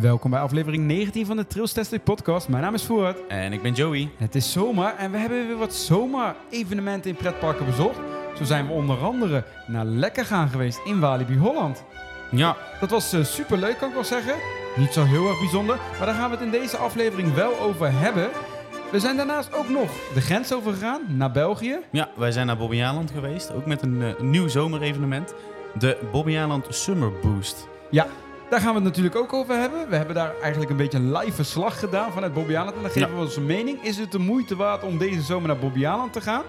Welkom bij aflevering 19 van de Trails Testing Podcast. Mijn naam is Voort. En ik ben Joey. Het is zomer en we hebben weer wat zomer-evenementen in pretparken bezocht. Zo zijn we onder andere naar Lekker gaan geweest in Walibi Holland. Ja, Dat was uh, super leuk, kan ik wel zeggen. Niet zo heel erg bijzonder, maar daar gaan we het in deze aflevering wel over hebben. We zijn daarnaast ook nog de grens overgegaan naar België. ja, wij zijn naar Bobbejaanland geweest. Ook met een eh, nieuw zomerevenement. De Bobbejaanland Summer Boost. Ja, daar gaan we het natuurlijk ook over hebben. We hebben daar eigenlijk een beetje een live verslag gedaan vanuit Bobbejaanland. En dan geven Ja. we onze mening. Is het de moeite waard om deze zomer naar Bobbejaanland te gaan?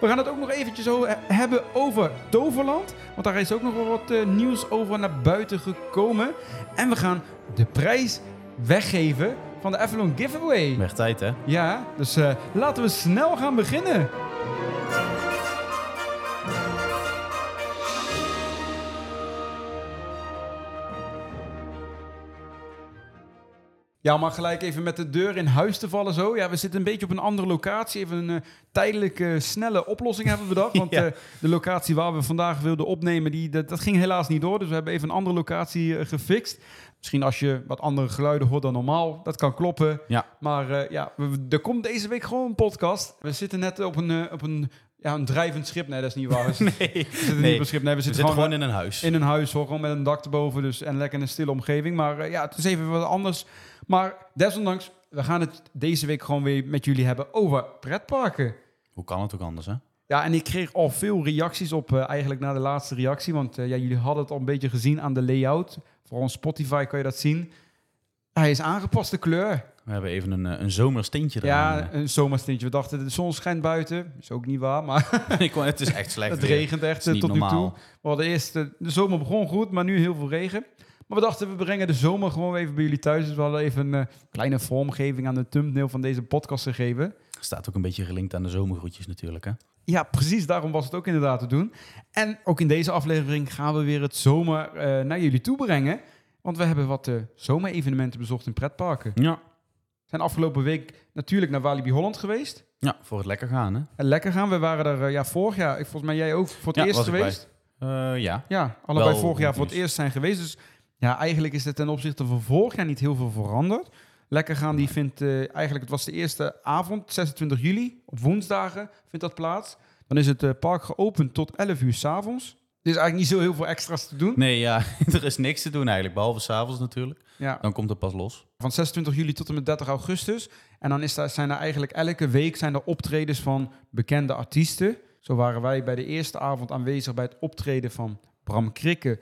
We gaan het ook nog eventjes hebben over Toverland. Want daar is ook nog wel wat eh, nieuws over naar buiten gekomen. En we gaan de prijs weggeven van de Avalon Giveaway. Werd tijd, hè? Ja, dus eh, laten we snel gaan beginnen. Ja, maar gelijk even met de deur in huis te vallen zo. Ja, we zitten een beetje op een andere locatie. Even een eh, tijdelijke, snelle oplossing hebben we bedacht. Want Ja. eh, de locatie waar we vandaag wilden opnemen, die, dat, dat ging helaas niet door. Dus we hebben even een andere locatie eh, gefixt. Misschien als je wat andere geluiden hoort dan normaal. Dat kan kloppen. Ja. Maar ja, we- er komt deze week gewoon een podcast. We zitten net op een, op een, ja, een drijvend schip. Nee, dat is niet waar. We Nee, zitten nee. niet op een schip. Nee, we we zitten, gewoon, gewoon in een huis. in een huis hoor. Gewoon met een dak erboven. Dus, en lekker in een stille omgeving. Maar eh, ja, het is even wat anders. Maar desondanks, we gaan het deze week gewoon weer met jullie hebben over pretparken. Hoe kan het ook anders, hè? Ja, en ik kreeg al veel reacties op eh, eigenlijk na de laatste reactie. Want eh, ja, jullie hadden het al een beetje gezien aan de layout. Voor ons Spotify kan je dat zien. Hij is aangepast, de kleur. We hebben even een, eh, een zomersteentje eraan. Ja, een zomerstintje. We dachten, de zon schijnt buiten. Is ook niet waar, maar Ik kon- het is echt slecht het regent echt tot nu toe. normaal. We hadden eerst, de zomer begon goed, maar nu heel veel regen. Maar we dachten, we brengen de zomer gewoon even bij jullie thuis. Dus we hadden even een eh, kleine vormgeving aan de thumbnail van deze podcast gegeven. Staat ook een beetje gelinkt aan de zomergroetjes natuurlijk, hè? Ja, precies. Daarom was het ook inderdaad te doen. En ook in deze aflevering gaan we weer het zomer eh, naar jullie toe brengen. Want we hebben wat eh zomerevenementen bezocht in pretparken. Ja. We zijn afgelopen week natuurlijk naar Walibi Holland geweest. Ja, voor het lekker gaan, hè? En lekker gaan. We waren er ja, vorig jaar, volgens mij jij ook, voor het Ja, eerst geweest. Ja. Ja, allebei Wel vorig jaar voor het eerst zijn geweest. Dus ja, eigenlijk is er ten opzichte van vorig jaar niet heel veel veranderd. Lekker gaan, die vindt eh, eigenlijk, het was de eerste avond, 26 juli, op woensdagen vindt dat plaats. Dan is het eh, park geopend tot 11 uur s'avonds. Er is eigenlijk niet zo heel veel extra's te doen. Nee, ja, er is niks te doen eigenlijk, behalve s'avonds natuurlijk. Ja, Dan komt het pas los. van 26 juli tot en met 30 augustus. En dan is daar, zijn er eigenlijk elke week zijn er optredens van bekende artiesten. Zo waren wij bij de eerste avond aanwezig bij het optreden van Bram Krikke,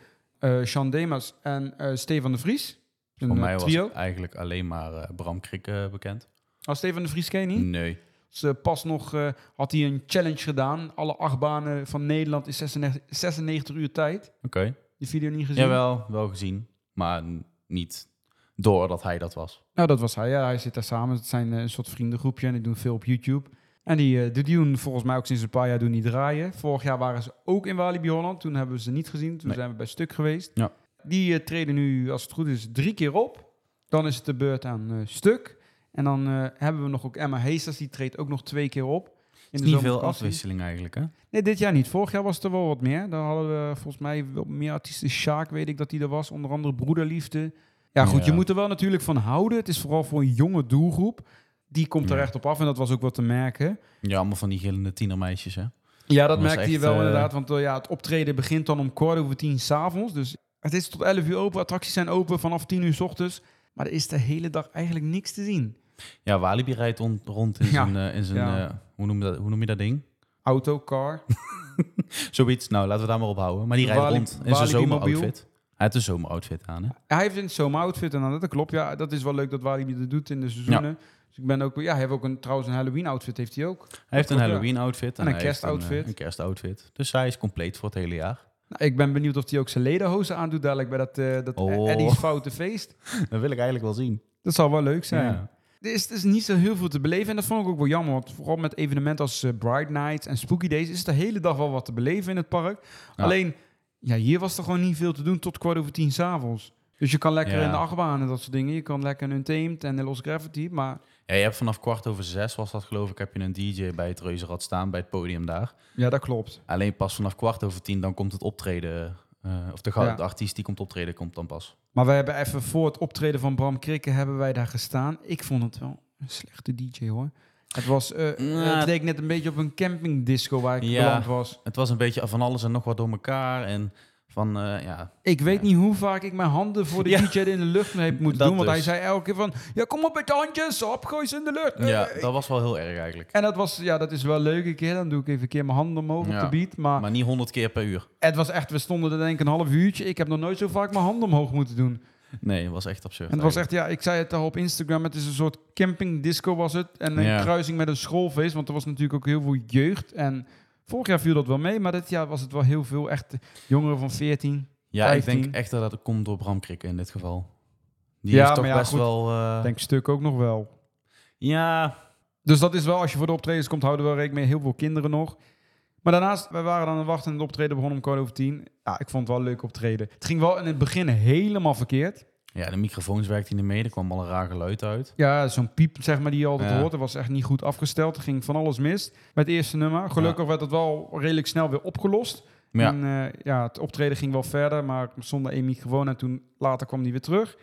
Sean Demas en eh Stefan de Vries. Een Voor eh, mij was trio. eigenlijk alleen maar eh, Bram Krik eh, bekend. Oh, Stefan de Vries ken je niet? Nee. Dus, eh, pas nog eh, had hij een challenge gedaan. Alle acht banen van Nederland in 96, 96 uur tijd. Oké. Die video niet gezien? Jawel, wel gezien. Maar niet doordat hij dat was. Nou, dat was hij. Ja, hij zit daar samen. Het zijn eh, een soort vriendengroepje en die doen veel op YouTube. En die, eh, die doen volgens mij ook sinds een paar jaar doen die draaien. Vorig jaar waren ze ook in Walibi Holland. Toen hebben we ze niet gezien. Toen Nee. zijn we bij Stuk geweest. Ja. Die eh, treden nu, als het goed is, drie keer op. Dan is het de beurt aan eh, Stuk. En dan hebben we nog ook Emma Heesters. Die treedt ook nog twee keer op. In Is niet veel afwisseling eigenlijk, hè? Nee, dit jaar niet. Vorig jaar was er wel wat meer. Daar hadden we volgens mij wel meer artiesten. Sjaak weet ik dat hij er was. Onder andere Broederliefde. Ja goed, Ja. je moet er wel natuurlijk van houden. Het is vooral voor een jonge doelgroep. Die komt er Ja. echt op af en dat was ook wat te merken. Ja, allemaal van die gillende tienermeisjes, hè? Ja, dat Dat merkte je wel eh, inderdaad. Want eh, ja, het optreden begint dan om kwart over tien s'avonds. Dus het is tot 11 uur open. Attracties zijn open vanaf 10 uur s ochtends. Maar er is de hele dag eigenlijk niks te zien. Ja, Walibi rijdt on- rond in Ja. zijn, eh, in zijn Ja. eh, hoe, noem je dat, hoe noem je dat ding? Auto, car. Zoiets, nou, laten we daar maar op houden. Maar die rijdt Wali- rond in zijn zomeroutfit. Hij heeft een zomeroutfit aan, hè? Hij heeft een zomeroutfit en dan, dat klopt. Ja, dat is wel leuk dat Walibi dat doet in de seizoenen. Dus ik ben ook, ja, hij heeft ook een, trouwens een Halloween outfit heeft hij ook. Hij heeft een klopt, ja. Halloween-outfit. En een kerstoutfit. Een, een kerstoutfit. Dus hij is compleet voor het hele jaar. Nou, ik ben benieuwd of hij ook zijn ledenhozen aandoet dadelijk bij dat, eh dat Oh. Eddie's Foute Feest. Dat wil ik eigenlijk wel zien. Dat zal wel leuk zijn. Ja. Er is, er is niet zo heel veel te beleven en dat vond ik ook wel jammer. Want vooral met evenementen als eh, Bright Nights en Spooky Days is de hele dag wel wat te beleven in het park. Ja. Alleen, ja, hier was er gewoon niet veel te doen tot kwart over tien s'avonds. Dus je kan lekker Ja. in de achtbaan en dat soort dingen. Je kan lekker een Untamed en een Lost Gravity, maar Ja, je hebt vanaf kwart over zes, was dat geloof ik, heb je een DJ bij het Reuzenrad staan, bij het podium daar. ja, dat klopt. Alleen pas vanaf kwart over tien, dan komt het optreden Eh, of de, Ja. de artiest die komt optreden, komt dan pas. Maar we hebben even voor het optreden van Bram Krikke hebben wij daar gestaan. Ik vond het wel een slechte DJ hoor. Het was, eh, Nou, het leek net een beetje op een campingdisco waar ik Ja. beland was. Het was een beetje van alles en nog wat door elkaar. En van, eh, ja, Ik weet niet hoe vaak ik mijn handen voor de Ja. DJ in de lucht heb moeten Dat doen. Want hij dus. zei elke keer van, ja kom op met de handjes, op, gooi ze in de lucht. ja, Eh, dat was wel heel erg eigenlijk. En dat was, ja, dat is wel leuk een keer. Dan doe ik even een keer mijn handen omhoog op Ja. de beat. Maar, Maar niet honderd keer per uur. het was echt, we stonden er denk ik een half uurtje. Ik heb nog nooit zo vaak mijn handen omhoog moeten doen. Nee, het was echt absurd. En het was echt, ja, ik zei het al op Instagram, het is een soort camping disco was het. En een kruising met een schoolfeest, want er was natuurlijk ook heel veel jeugd. En vorig jaar viel dat wel mee, maar dit jaar was het wel heel veel echt jongeren van 14. Ja, ik 15. denk echt dat dat komt door Bram Krikke in dit geval. Die Ja, heeft toch maar ja, best goed. wel... eh, Denk stuk ook nog wel. Ja, Dus dat is wel, als je voor de optredens komt, houden we wel rekening mee. Heel veel kinderen nog. Maar daarnaast, wij waren aan het wachten en het optreden begon om kwart over tien. Ja, ik vond het wel leuk optreden. Het ging wel in het begin helemaal verkeerd. Ja, de microfoons werkten niet mee. Er kwam al een raar geluid uit. Ja, zo'n piep zeg maar die je altijd Ja. hoort. Dat was echt niet goed afgesteld. Er ging van alles mis met het eerste nummer. Gelukkig werd het wel redelijk snel weer opgelost. Ja, En eh, ja, het optreden ging wel verder, maar zonder één microfoon. En toen later kwam die weer terug.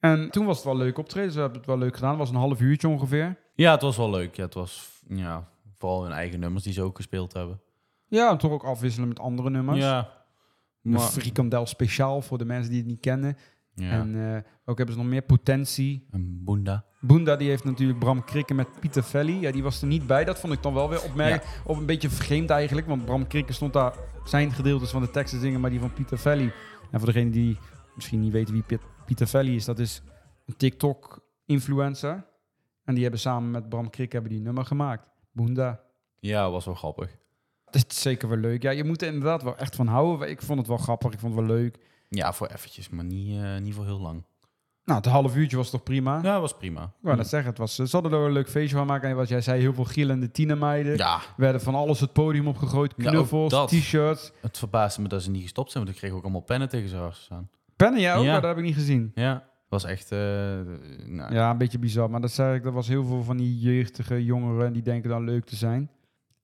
En toen was het wel leuk optreden. Ze hebben het wel leuk gedaan. Het was een half uurtje ongeveer. ja, het was wel leuk. Ja, het was ja, vooral hun eigen nummers die ze ook gespeeld hebben. Ja, en toch ook afwisselen met andere nummers. Ja, Een maar, frikandel speciaal voor de mensen die het niet kennen. Ja. En eh, ook hebben ze nog meer potentie. een boenda. Boenda die heeft natuurlijk Bram Krikke met Pieter Velli. Ja, die was er niet bij. Dat vond ik dan wel weer opmerkelijk. Of een beetje vreemd eigenlijk. Want Bram Krikke stond daar zijn gedeeltes van de tekst te zingen, maar die van Pieter Velli. En voor degene die misschien niet weten wie Piet- Pieter Velli is, dat is een TikTok-influencer. En die hebben samen met Bram Krikke hebben die nummer gemaakt. Boenda. Ja, was wel grappig. Dat is zeker wel leuk. Ja, je moet er inderdaad wel echt van houden. Ik vond het wel grappig. Ik vond het wel leuk. Ja, voor eventjes, maar niet, eh, niet voor heel lang. Nou, het half uurtje was toch prima? Ja, was prima. Ik wou net zeggen, het was, ze hadden er een leuk feestje van maken. En wat jij zei, heel veel gillende tienermeiden. Ja, werden van alles het podium opgegooid. Knuffels, dat. t-shirts. het verbaasde me dat ze niet gestopt zijn, want ik kreeg ook allemaal pennen tegen ze hart staan. Pennen, ja ook, Ja. maar dat heb ik niet gezien. Ja, het was echt... eh, nou, Ja, een beetje bizar. Maar dat zei ik, er was heel veel van die jeugdige jongeren die denken dan leuk te zijn.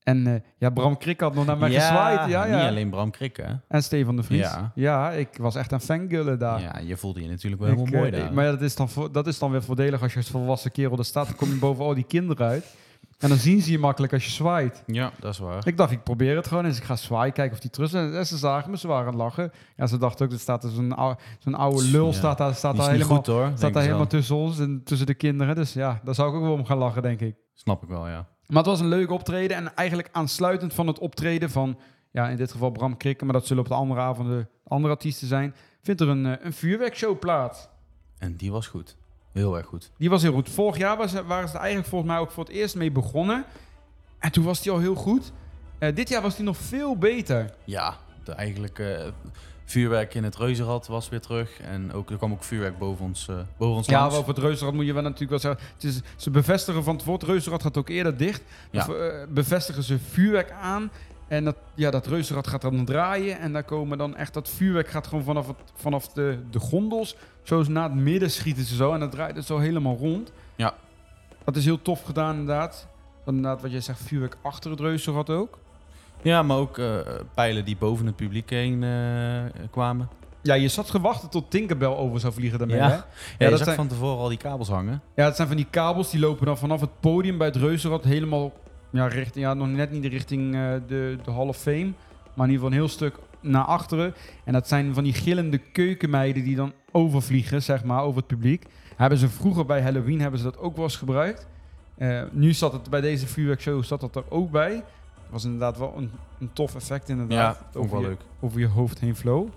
En eh, ja, Bram Krik had nog naar mij gezwaaid. Ja, Niet ja. alleen Bram Krikke, hè? En Stefan de Vries. Ja. Ja. ik was echt een fangullen daar. Ja, je voelde je natuurlijk wel Ik, helemaal mooi eh, daar. maar ja, dat, is dan, dat is dan weer voordelig als je als volwassen kerel er staat. Dan kom je boven al die kinderen uit. En dan zien ze je makkelijk als je zwaait. Ja, dat is waar. Ik dacht, ik probeer het gewoon eens. Ik ga zwaaien, kijken of die terug zijn. En ze zagen me, ze waren aan het lachen. Ja, ze dachten ook, er staat er zo'n oude, oude lul Ja. staat daar, staat daar niet helemaal, goed hoor. staat daar helemaal tussen ons en tussen de kinderen. Dus ja, daar zou ik ook wel om gaan lachen, denk ik. Snap ik wel, ja. Maar het was een leuk optreden. En eigenlijk aansluitend van het optreden van, ja, in dit geval Bram Krikke, maar dat zullen op de andere avonden andere artiesten zijn, vindt er een, eh, een vuurwerkshow plaats. En die was goed. Heel erg goed. Die was heel goed. Vorig jaar was, waren ze er eigenlijk volgens mij ook voor het eerst mee begonnen. En toen was die al heel goed. Eh, dit jaar was die nog veel beter. Ja, de eigenlijk eh, vuurwerk in het reuzenrad was weer terug. En ook, er kwam ook vuurwerk boven ons, eh, boven ons Ja, langs. over het reuzenrad moet je wel natuurlijk wel zeggen. Het is, ze bevestigen van het reuzenrad gaat ook eerder dicht. Ja. Of, eh, bevestigen ze vuurwerk aan. En dat, ja, dat reuzenrad gaat dan draaien. En daar komen dan echt, dat vuurwerk gaat gewoon vanaf, het, vanaf de, de gondels. Zo naar het midden schieten ze zo. En dat draait het zo helemaal rond. Ja. Dat is heel tof gedaan inderdaad. Dan inderdaad wat jij zegt, vuurwerk achter het reuzenrad ook. Ja, maar ook eh, pijlen die boven het publiek heen eh, kwamen. Ja, je zat gewachten tot Tinkerbell over zou vliegen daarmee, Ja. hè? Ja, je dat zag zijn- van tevoren al die kabels hangen. Ja, het zijn van die kabels die lopen dan vanaf het podium bij het reuzenrad helemaal ja, richting, ja, nog net niet richting eh, de, de Hall of Fame, maar in ieder geval een heel stuk naar achteren. En dat zijn van die gillende keukenmeiden die dan overvliegen, zeg maar, over het publiek. Hebben ze vroeger bij Halloween hebben ze dat ook wel eens gebruikt. Nu zat het bij deze vuurwerkshow zat dat er ook bij. Was inderdaad wel een, een tof effect inderdaad. Ja, ook over wel je, leuk. over je hoofd heen vloog.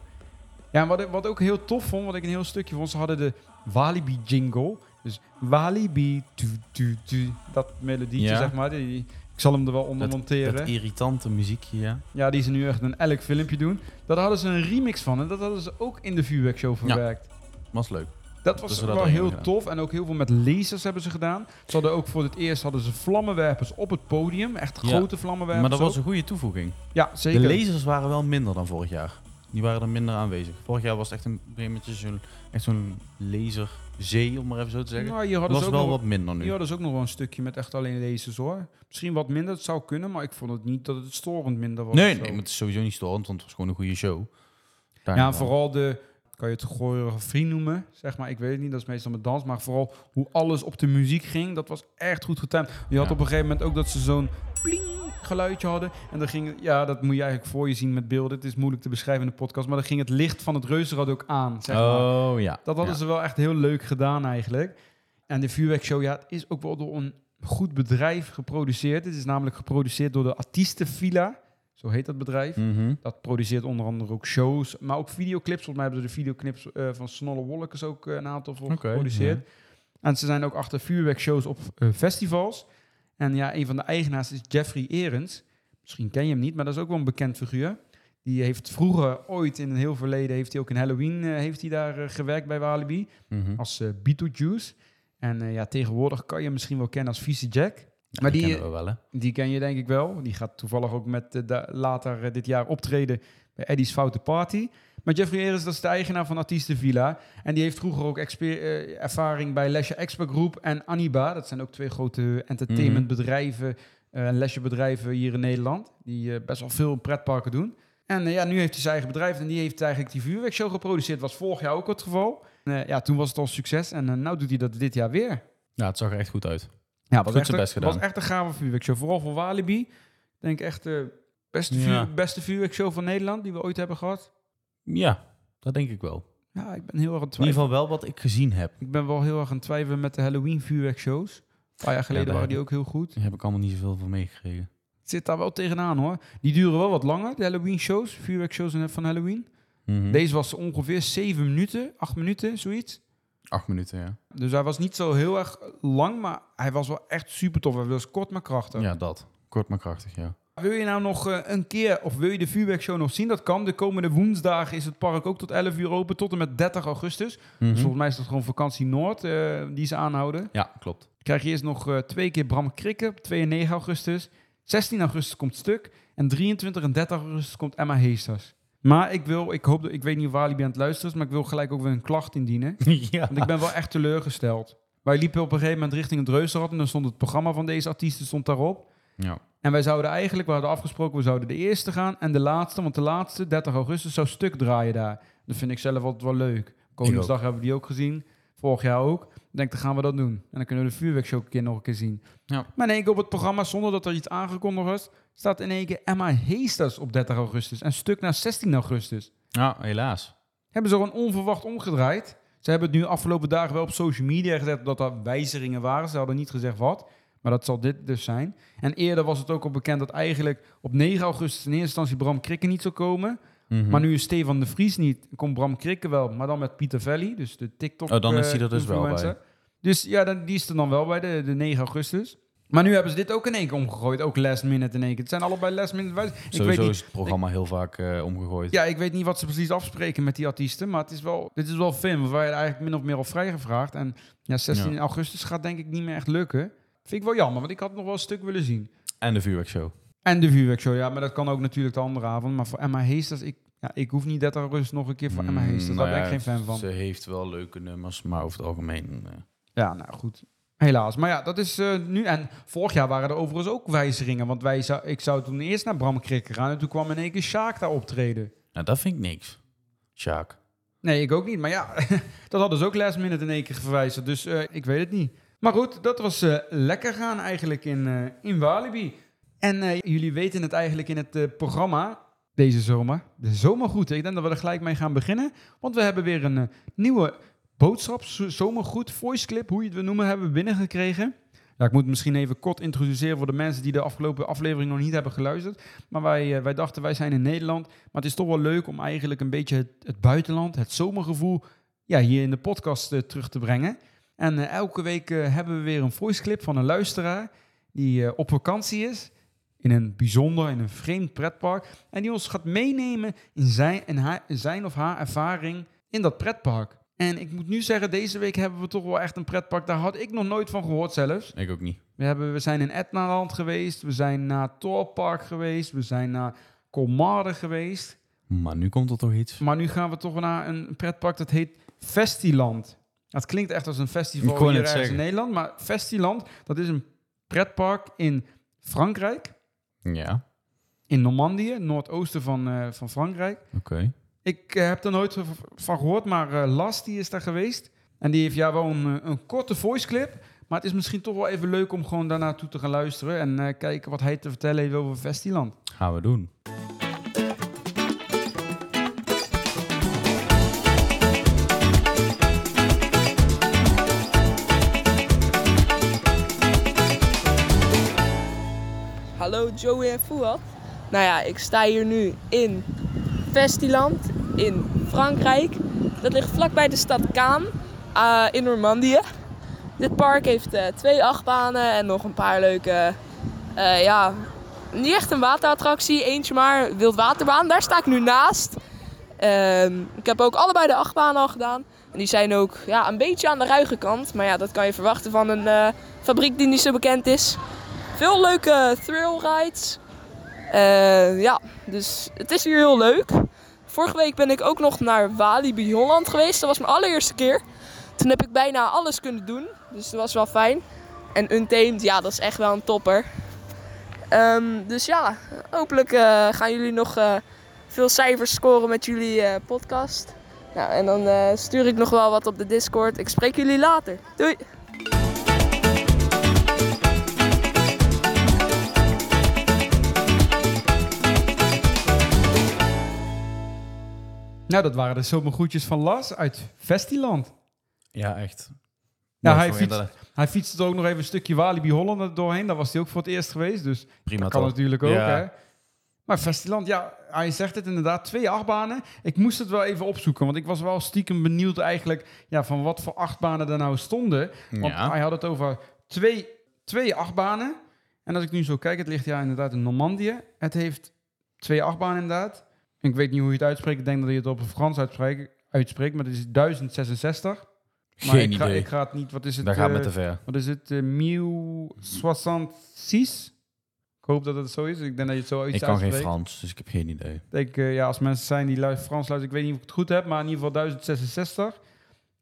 Ja, en wat, ik- wat ook heel tof vond, wat ik een heel stukje vond, ze hadden de Walibi jingle. Dus Walibi, tu, tu, tu, dat melodietje Ja. zeg maar. Die, ik zal hem er wel onder Dat, monteren. dat irritante muziekje, ja. ja, die ze nu echt in elk filmpje doen. Daar hadden ze een remix van en dat hadden ze ook in de vuurwerkshow verwerkt. Was leuk. Dat was Dus dat wel heel tof. En ook heel veel met lasers hebben ze gedaan. Ze hadden ook voor het eerst hadden ze vlammenwerpers op het podium. Echt Ja. grote vlammenwerpers. Maar dat was ook. een goede toevoeging. Ja, zeker. De lasers waren wel minder dan vorig jaar. Die waren er minder aanwezig. Vorig jaar was het echt een beetje zo'n echt zo'n laserzee, om maar even zo te zeggen. Nou, hier Dat hadden was ook wel nog, wat minder nu. hier hadden ze ook nog wel een stukje met echt alleen lasers hoor. Misschien wat minder, het zou kunnen. Maar ik vond het niet dat het storend minder was. Nee, nee, maar het is sowieso niet storend, want het was gewoon een goede show. Ja, vooral de, kan je het choreografie noemen, zeg maar. Ik weet het niet, dat is meestal met dans. Maar vooral hoe alles op de muziek ging, dat was echt goed getimed. Je had Ja. op een gegeven moment ook dat ze zo'n pling geluidje hadden. En dan ging, ja, dat moet je eigenlijk voor je zien met beelden. Het is moeilijk te beschrijven in de podcast. Maar dan ging het licht van het reuzenrad ook aan, zeg maar. Oh ja. Dat hadden Ja. ze wel echt heel leuk gedaan eigenlijk. En de vuurwerkshow, ja, het is ook wel door een goed bedrijf geproduceerd. Het is namelijk geproduceerd door de Artiestenvilla. Zo heet dat bedrijf. Mhm. Dat produceert onder andere ook shows, maar ook videoclips. Volgens mij hebben ze de videoclips eh, van Snolle Wolkers ook eh, een aantal voor geproduceerd. En ze zijn ook achter vuurwerkshows op eh, festivals. En ja, een van de eigenaars is Jeffrey Erens. Misschien ken je hem niet, maar dat is ook wel een bekend figuur. Die heeft vroeger, ooit in een heel verleden, heeft hij ook in Halloween heeft hij daar gewerkt bij Walibi. Mhm. Als eh Beetlejuice. En ja, tegenwoordig kan je hem misschien wel kennen als Vieze Jack. Maar die- kennen we wel, hè? Die ken je denk ik wel. Die gaat toevallig ook met, eh, later eh, dit jaar optreden bij Eddie's Foute Party. Maar Jeffrey Eres, dat is de eigenaar van Artiestenvilla. En die heeft vroeger ook eh, ervaring bij Lesje Expert Group en Aniba. Dat zijn ook twee grote entertainmentbedrijven eh, en lesjebedrijven hier in Nederland. Die best wel veel pretparken doen. En ja, nu heeft hij zijn eigen bedrijf en die heeft eigenlijk die vuurwerkshow geproduceerd. Was vorig jaar ook het geval. Ja, toen was het al succes en nu doet hij dat dit jaar weer. Ja, het zag er echt goed uit. Ja, Goed was zijn echt, best een- gedaan. was echt een gave vuurwerkshow. Vooral voor Walibi. Ik denk echt de beste, vuur, Ja. beste vuurwerkshow van Nederland die we ooit hebben gehad. Ja, dat denk ik wel. Ja, ik ben heel erg aan het In ieder twijfelen. geval wel wat ik gezien heb. Ik ben wel heel erg aan het twijfelen met de Halloween vuurwerkshows. Een paar jaar geleden daar waren die ook heel goed. Daar heb ik allemaal niet zoveel van meegekregen. Het zit daar wel tegenaan hoor. Die duren wel wat langer, de Halloween shows. Vuurwerkshows van Halloween. Mhm. Deze was ongeveer 7 minuten, 8 minuten, zoiets. Acht minuten, ja. Dus hij was niet zo heel erg lang, maar hij was wel echt super tof. Hij was kort maar krachtig. Ja, dat. Kort maar krachtig, ja. Wil je nou nog eh, een keer, of wil je de vuurwerkshow nog zien? Dat kan. De komende woensdagen is het park ook tot 11 uur open, tot en met 30 augustus. Mhm. Dus volgens mij is dat gewoon vakantie Noord eh, die ze aanhouden. Ja, klopt. Krijg je eerst nog eh, twee keer Bram Krikke op 2 en 9 augustus. 16 augustus komt Stuk. En 23 en 30 augustus komt Emma Heesters. Maar ik wil, ik hoop, ik weet niet of Walibi aan het luisteren is, maar ik wil gelijk ook weer een klacht indienen. ja. Want ik ben wel echt teleurgesteld. Wij liepen op een gegeven moment richting het Reuzenrad en dan stond het programma van deze artiesten stond daarop. ja. En wij zouden eigenlijk, we hadden afgesproken, we zouden de eerste gaan en de laatste, want de laatste, 30 augustus, zou stuk draaien daar. Dat vind ik zelf altijd wel leuk. Koningsdag hebben we die ook gezien, vorig jaar ook. Ik denk, dan gaan we dat doen. En dan kunnen we de vuurwerkshow een keer nog een keer zien. Ja. Maar in één keer op het programma, zonder dat er iets aangekondigd was, staat in één keer Emma Heesters op 30 augustus en stuk naar 16 augustus. Ja, helaas. Hebben ze gewoon onverwacht omgedraaid. Ze hebben het nu afgelopen dagen wel op social media gezet dat er wijzigingen waren. Ze hadden niet gezegd wat. Maar dat zal dit dus zijn. En eerder was het ook al bekend dat eigenlijk op 9 augustus in eerste instantie Bram Krikke niet zou komen. Mhm. Maar nu is Stefan de Vries niet. Komt Bram Krikke wel, maar dan met Pieter Velli. Dus de TikTok Oh, dan is eh, hij er dus wel influencer. Dus ja, dan, die is er dan wel bij, de, de 9 augustus. Maar nu hebben ze dit ook in één keer omgegooid. Ook last minute in één keer. Het zijn allebei last minute wijzigingen. Ik weet Sowieso niet, is het programma heel vaak eh, omgegooid. ja, ik weet niet wat ze precies afspreken met die artiesten. Maar het is wel, dit is wel film. Want wij eigenlijk min of meer al vrijgevraagd. En ja, 16 Ja. augustus gaat denk ik niet meer echt lukken. Vind ik wel jammer, want ik had nog wel een stuk willen zien. En de vuurwerkshow. En de vuurwerkshow, ja, maar dat kan ook natuurlijk de andere avond. Maar voor Emma Heesters, ik, ja, ik hoef niet 30 augustus nog een keer voor Emma Mm, Heesters. nou Daar ben ik ja, geen fan van. Ze heeft wel leuke nummers, maar over het algemeen... eh, Ja, nou goed. Helaas. Maar ja, dat is eh, nu. En vorig jaar waren er overigens ook wijzigingen. Want wij zou, ik zou toen eerst naar Bram Krikke gaan. En toen kwam in één keer Sjaak daar optreden. nou, dat vind ik niks. Sjaak. Nee, ik ook niet. Maar ja, dat hadden ze ook last minute in één keer verwijzerd. Dus eh, ik weet het niet. Maar goed, dat was eh, lekker gaan eigenlijk in, in Walibi. En jullie weten het eigenlijk in het programma deze zomer. De zomergoed. Ik denk dat we er gelijk mee gaan beginnen. Want we hebben weer een nieuwe boodschap, zo- zomergoed, voice clip, hoe je het wil noemen, hebben we binnengekregen. Ja, ik moet misschien even kort introduceren voor de mensen die de afgelopen aflevering nog niet hebben geluisterd. Maar wij, eh, wij dachten, wij zijn in Nederland. Maar het is toch wel leuk om eigenlijk een beetje het, buitenland, het zomergevoel, ja, hier in de podcast eh, terug te brengen. En eh, elke week hebben we weer een voice clip van een luisteraar die op vakantie is. In een bijzonder, in een vreemd pretpark. En die ons gaat meenemen in zijn, en haar, zijn of haar ervaring in dat pretpark. En ik moet nu zeggen, deze week hebben we toch wel echt een pretpark. Daar had ik nog nooit van gehoord zelfs. Ik ook niet. We, hebben, we zijn in Etnaland geweest. We zijn naar Torpark geweest. We zijn naar Colmar geweest. Maar nu komt er toch iets. Maar nu gaan we toch naar een pretpark dat heet Festiland. Dat klinkt echt als een festival hier in. Nederland. Maar Festiland, dat is een pretpark in Frankrijk. Ja, In Normandië, noordoosten van, eh, van Frankrijk. oké. Ik eh, heb er nooit van gehoord, maar eh, Las die is daar geweest. En die heeft ja wel een, eh, een korte voice clip. Maar het is misschien toch wel even leuk om gewoon daarnaartoe te gaan luisteren. En eh, kijken wat hij te vertellen heeft over Festiland. Gaan we doen. Hallo Joey en Fouad. Nou ja, ik sta hier nu in Festiland in Frankrijk. Dat ligt vlakbij de stad Caen eh, in Normandië. Dit park heeft eh, twee achtbanen en nog een paar leuke, eh, ja, niet echt een waterattractie, eentje maar, wildwaterbaan. Daar sta ik nu naast. Ehm, ik heb ook allebei de achtbanen al gedaan. En die zijn ook ja, een beetje aan de ruige kant. Maar ja, dat kan je verwachten van een fabriek die niet zo bekend is. Veel leuke thrill rides. Eh, ja, dus het is hier heel leuk. Vorige week ben ik ook nog naar Walibi Holland geweest. Dat was mijn allereerste keer. Toen heb ik bijna alles kunnen doen. Dus dat was wel fijn. En Untamed, ja, dat is echt wel een topper. Ehm, dus ja, hopelijk eh, gaan jullie nog eh, veel cijfers scoren met jullie eh, podcast. Nou, en dan stuur ik nog wel wat op de Discord. Ik spreek jullie later. Doei! Nou, dat waren de zomergroetjes van Las uit Festiland. Ja, echt. Mooi hij fietst-. Hij fietste er ook nog even een stukje Walibi Holland er doorheen. Daar was hij ook voor het eerst geweest. Dus Prima dat kan toch? natuurlijk ook, Ja. hè. Maar Festiland, ja, hij zegt het inderdaad, twee achtbanen. Ik moest het wel even opzoeken, want ik was wel stiekem benieuwd eigenlijk... Ja, van wat voor achtbanen er nou stonden. Want Ja. hij had het over twee, twee achtbanen. En als ik nu zo kijk, het ligt ja inderdaad in Normandië. Het heeft twee achtbanen inderdaad. Ik weet niet hoe je het uitspreekt. Ik denk dat je het op het Frans uitspreekt, uitspreekt maar het is 1066. Maar Geen ik ga, idee. ik ga het niet, wat is het? Daar gaat eh, met te ver. wat is het? Uh, 1066? Ik hoop dat het zo is. Ik denk dat je het zo iets Ik kan geen. Frans, dus ik heb geen idee. Ik eh, ja, als mensen zijn die luisteren Frans luisteren, ik weet niet of ik het goed heb, maar in ieder geval 1066.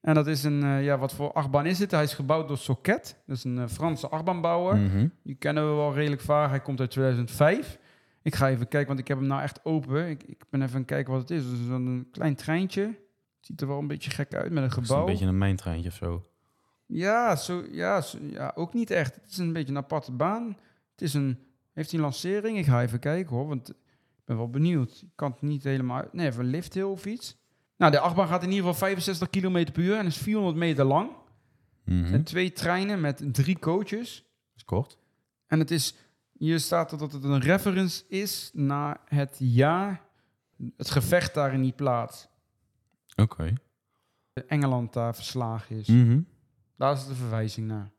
En dat is een, eh, ja, wat voor achtbaan is het? Hij is gebouwd door Socket. Dat is een eh, Franse achtbaanbouwer. Mhm. Die kennen we wel redelijk vaak. Hij komt uit 2005. Ik ga even kijken, want ik heb hem nou echt open. Ik, ik ben even aan het kijken wat het is. Het is een klein treintje. Het ziet er wel een beetje gek uit met een Is het gebouw. een beetje een mijntreintje of zo? Ja, zo, ja, zo- ja, ook niet echt. Het is een beetje een aparte baan. Het is een, heeft hij een lancering? Ik ga even kijken hoor, want ik ben wel benieuwd. Ik kan het niet helemaal uit. Nee, even een lifthill of iets. Nou, de achtbaan gaat in ieder geval 65 km per uur en is 400 meter lang. Mhm. En twee treinen met drie coaches. is kort. En het is, hier staat er dat het een reference is naar het jaar, het gevecht daar in die plaats. Oké. Engeland daar verslagen is. Mhm. Daar is de verwijzing naar.